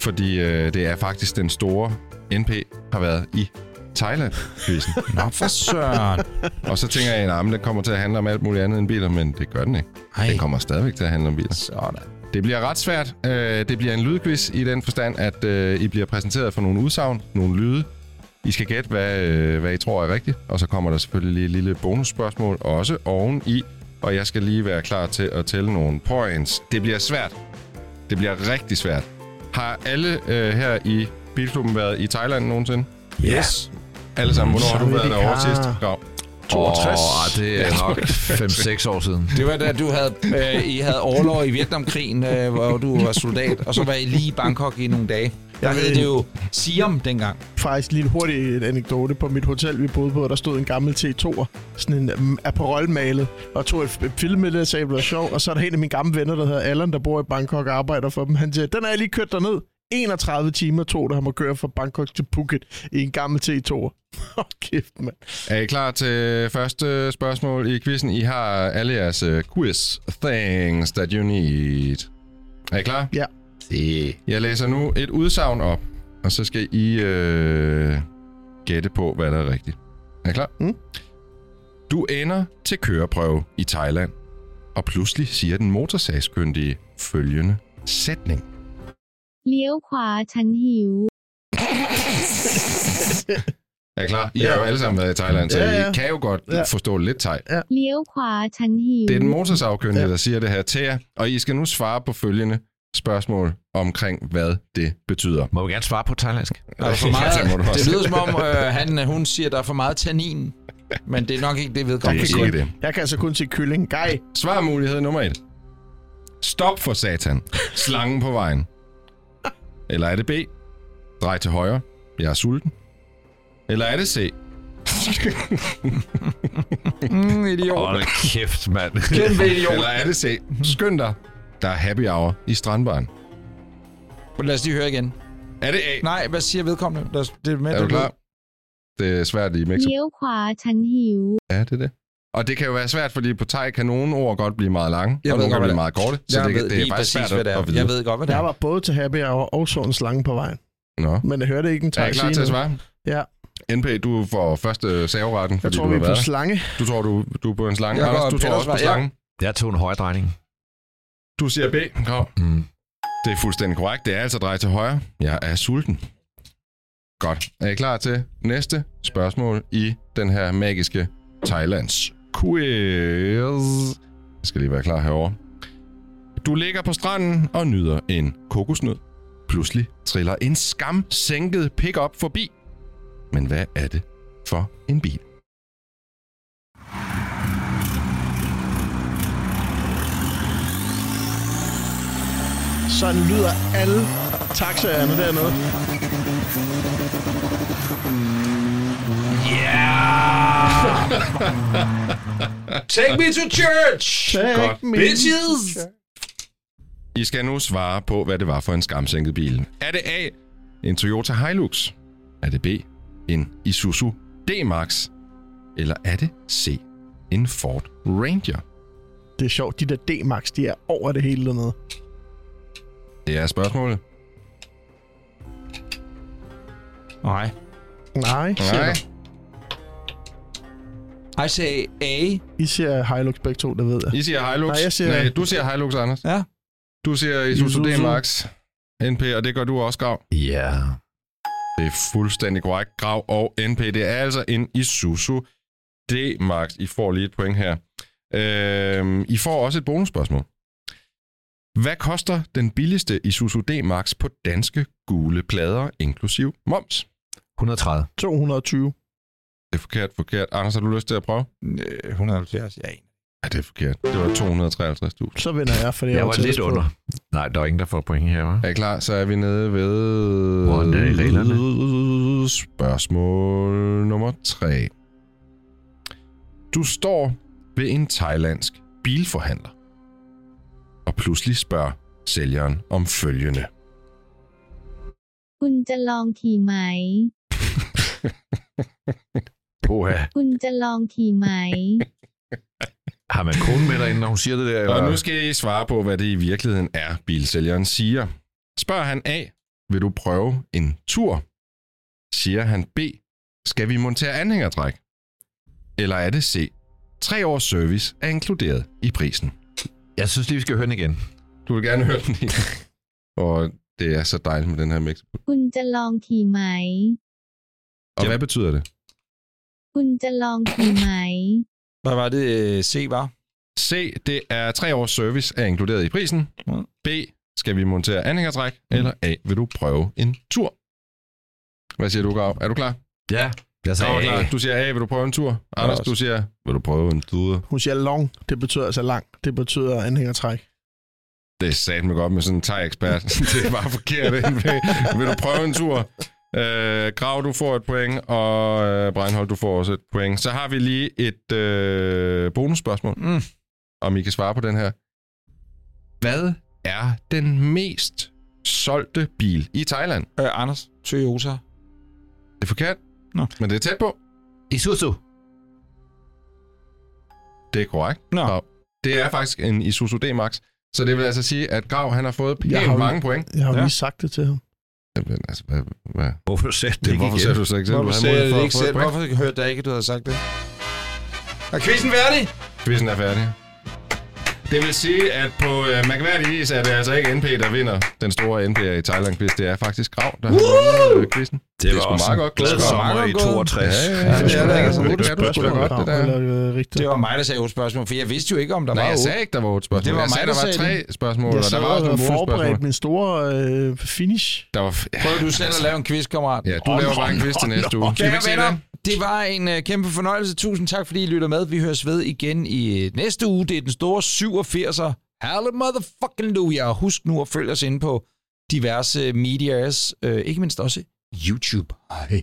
fordi øh, det er faktisk den store NP har været i Thailand-quizzen. Nå, for søren. og så tænker jeg, at den kommer til at handle om alt muligt andet end biler, men det gør den ikke. Ej, Den kommer stadigvæk til at handle om biler. sådan. Det bliver ret svært. Øh, det bliver en lydquiz i den forstand, at øh, I bliver præsenteret for nogle udsagn, nogle lyde. I skal gætte, hvad, øh, hvad I tror er rigtigt, og så kommer der selvfølgelig lige et lille bonusspørgsmål også oveni, og jeg skal lige være klar til at tælle nogle points. Det bliver svært. Det bliver rigtig svært. Har alle øh, her i Bilklubben været i Thailand nogensinde? Yes. Alle sammen. Hvornår har du været derovre sidst? Grav? 62. Åh, det er nok 5-6 år siden. Det var da du havde, øh, I havde overlov i Vietnamkrigen, øh, hvor du var soldat, og så var I lige i Bangkok i nogle dage. Jeg ved- det jo Siam dengang. Faktisk lige hurtigt en anekdote på mit hotel, vi boede på, der stod en gammel T2'er, sådan en um, Aperol-malet, og tog et, et filmbillede og sagde, det var sjovt, og så er der en af mine gamle venner, der hedder Allan, der bor i Bangkok og arbejder for dem. Han siger, den er jeg lige kørt derned. 31 timer tog det ham at køre fra Bangkok til Phuket i en gammel T2'er. Åh, kæft, mand. Er I klar til første spørgsmål i quizzen? I har alle jeres uh, quiz things that you need. Er I klar? Det Jeg læser nu et udsagn op, og så skal I øh, gætte på, hvad der er rigtigt. Er I klar? Mm. Du ender til køreprøve i Thailand, og pludselig siger den motorsagskyndige følgende sætning. เลี้ยวขวาฉันหิว Er I klar? I har jo alle sammen været i Thailand, så Ja, ja. I kan jo godt Ja. forstå lidt thai. เลี้ยวขวาฉันหิว Det er den motorsagkyndige, Ja. der siger det her til jer, og I skal nu svare på følgende spørgsmål omkring, hvad det betyder. må vi gerne svare på thailandsk. Der er for Ja, meget, det må du også. det lyder som om, øh, han, hun siger, der er for meget tannin. Men det er nok ikke det, vedkommende Det er siger. ikke det. Jeg kan altså kun se kylling. Gej. Svarmulighed nummer et. Stop for satan. Slangen på vejen. Eller er det B? Drej til højre. Jeg er sulten. Eller er det C? mm, idiot. Hold kæft, mand. Kæmpe idiot. Eller er det C? Skynd dig. Der er happy hour i strandbaren. Lad os lige høre igen. Er det A? Nej, hvad siger vedkommende? Lad os, det er med, er du klar? Det er svært i Mexico. Er det det? Og det kan jo være svært, fordi på thai kan nogle ord godt blive meget lange, Jeg og nogle kan blive meget korte. Så Jeg det, ved det er lige faktisk præcis, svært hvad det er. at vide. Jeg ved godt, hvad det Jeg er. var både til happy hour og så en slange på vejen. Nå. Men jeg hørte ikke en Er tag I klar til at svare? Ja. NP, du får første saveretten, Jeg fordi tror, du vi er på været der. slange. Du tror, du, du er på en slange. Jeg Anders, du tror også på slangen. Jeg tog en højre drejning. Du siger B. Kom. Mm. Det er fuldstændig korrekt. Det er altså drej til højre. Jeg er sulten. Godt. Er I klar til næste spørgsmål i den her magiske Thailands quiz. Jeg skal lige være klar herover. Du ligger på stranden og nyder en kokosnød. Pludselig triller en skam sænket pickup forbi. Men hvad er det for en bil? Sådan lyder alle taxaerne dernede. Take me to church! Take Godt. me. Bitches! I skal nu svare på, hvad det var for en skamsænket bil. Er det A, en Toyota Hilux? Er det B, en Isuzu D-Max? Eller er det C, en Ford Ranger? Det er sjovt, de der D-Max, de er over det hele dernede. Det er spørgsmålet. Nej. Nej, siger Nej. I say A. I siger Hilux begge to, det ved jeg. I siger Hilux. Nej, jeg siger- Nej, du siger Hilux, Anders. Ja. Du siger Isuzu. D-Max NP, og det gør du også, Grav. Ja. Det er fuldstændig korrekt. Grav og NP, det er altså en Isuzu D-Max. I får lige et point her. Øhm, I får også et bonusspørgsmål. Hvad koster den billigste Isuzu D-Max på danske gule plader, inklusiv moms? 130. 220. Det er forkert, forkert. Anders, har du lyst til at prøve? Øh, 170, ja. Ja, det er forkert. Det var 253.000. Så vinder jeg, fordi jeg, Jeg var tættest lidt på. under. Nej, der er ingen, der får point her, hva'? Er I klar? Så er vi nede ved... Hvordan er reglerne? Spørgsmål nummer 3. Du står ved en thailandsk bilforhandler. Og pludselig spørger sælgeren om følgende. คุณจะลองขี่ไหม Oha. คุณจะลองขี่ไหม Har man konen med derinde, når hun siger det der? Eller? Og nu skal I svare på, hvad det i virkeligheden er, bilsælgeren siger. Spørger han A, vil du prøve en tur? Siger han B, skal vi montere anhængertræk? Eller er det C, tre års service er inkluderet i prisen? Jeg synes lige, vi skal høre den igen. Du vil gerne høre den igen. Og det er så dejligt med den her mix. คุณจะลองขี่ไหม Og hvad betyder det? คุณจะลองขี่ไหม Hvad var det øh, C var? C, det er tre års service er inkluderet i prisen. Ja. B, skal vi montere anhængertræk? Eller A, vil du prøve en tur? Hvad siger du, Grav? Er du klar? Ja. Jeg Grav er sagde klar. A. Du siger A, vil du prøve en tur? Anders, også. du siger, vil du prøve en tur? Hun siger long. Det betyder altså lang. Det betyder anhængertræk. Det er satme godt med sådan en thai-ekspert. det er bare forkert. vil du prøve en tur? Øh, Grav, du får et point, og øh, Breinholt, du får også et point. Så har vi lige et øh, bonusspørgsmål, Mm. om I kan svare på den her. Hvad er den mest solgte bil i Thailand? Øh, Anders, Toyota. Det er forkert, Nå. men det er tæt på. Isuzu. Det er korrekt. Nå. Grav. Det er faktisk en Isuzu D-Max. Så det vil altså sige, at Grav han har fået pænt har jo- mange point. Jeg har jo Ja. lige sagt det til ham. Jamen, altså, hvad, hvad? Hvorfor sagde Det, hvorfor sagde du så ikke selv? Hvorfor sagde jeg det ikke selv? Hvorfor hørte jeg ikke, at du havde sagt det? Er quizzen færdig? Quizzen er færdig. Det vil sige, at på øh, mærkværdig vis er det altså ikke NP, der vinder den store NP i Thailand quiz. Det er faktisk Grav, der har vundet øh, quizzen. Det er var også meget godt glad gået. sommer Meget i godt gået. 62. Ja, ja, ja, det er det altså. Det kan du sgu godt, det der. Det var mig, der sagde otte spørgsmål, for jeg vidste jo ikke, om der Nej, var jeg sagde ikke, der var otte spørgsmål. Det var jeg mig, der var tre spørgsmål, og der var også nogle og forberedt min store øh, finish. Der var... Prøv du selv at lave en quiz, kammerat. Ja, du laver bare en quiz til næste uge. Skal vi ikke se det? Det var en uh, kæmpe fornøjelse. Tusind tak, fordi I lytter med. Vi høres ved igen i uh, næste uge. Det er den store 87'er. Halle motherfucking Luja. Husk nu at følge os inde på diverse medias. Uh, ikke mindst også YouTube. Hej.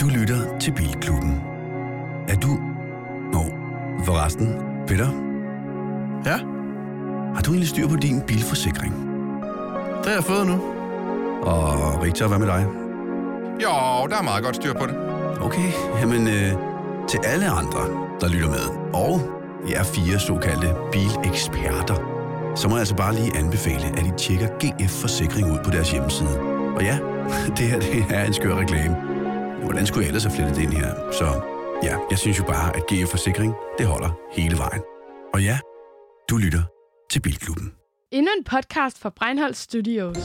Du lytter til Bilklubben. Er du... Nå, forresten, Peter? Ja? Har du egentlig styr på din bilforsikring? Det har jeg fået nu. Og Richard, hvad med dig? Jo, der er meget godt styr på det. Okay, jamen øh, til alle andre, der lytter med, og jer fire såkaldte bileksperter, så må jeg altså bare lige anbefale, at I tjekker GF Forsikring ud på deres hjemmeside. Og ja, det her det er en skør reklame. Hvordan skulle jeg ellers have flettet det ind her? Så ja, jeg synes jo bare, at GF Forsikring, det holder hele vejen. Og ja, du lytter til Bilklubben. Endnu en podcast fra Breinholt Studios.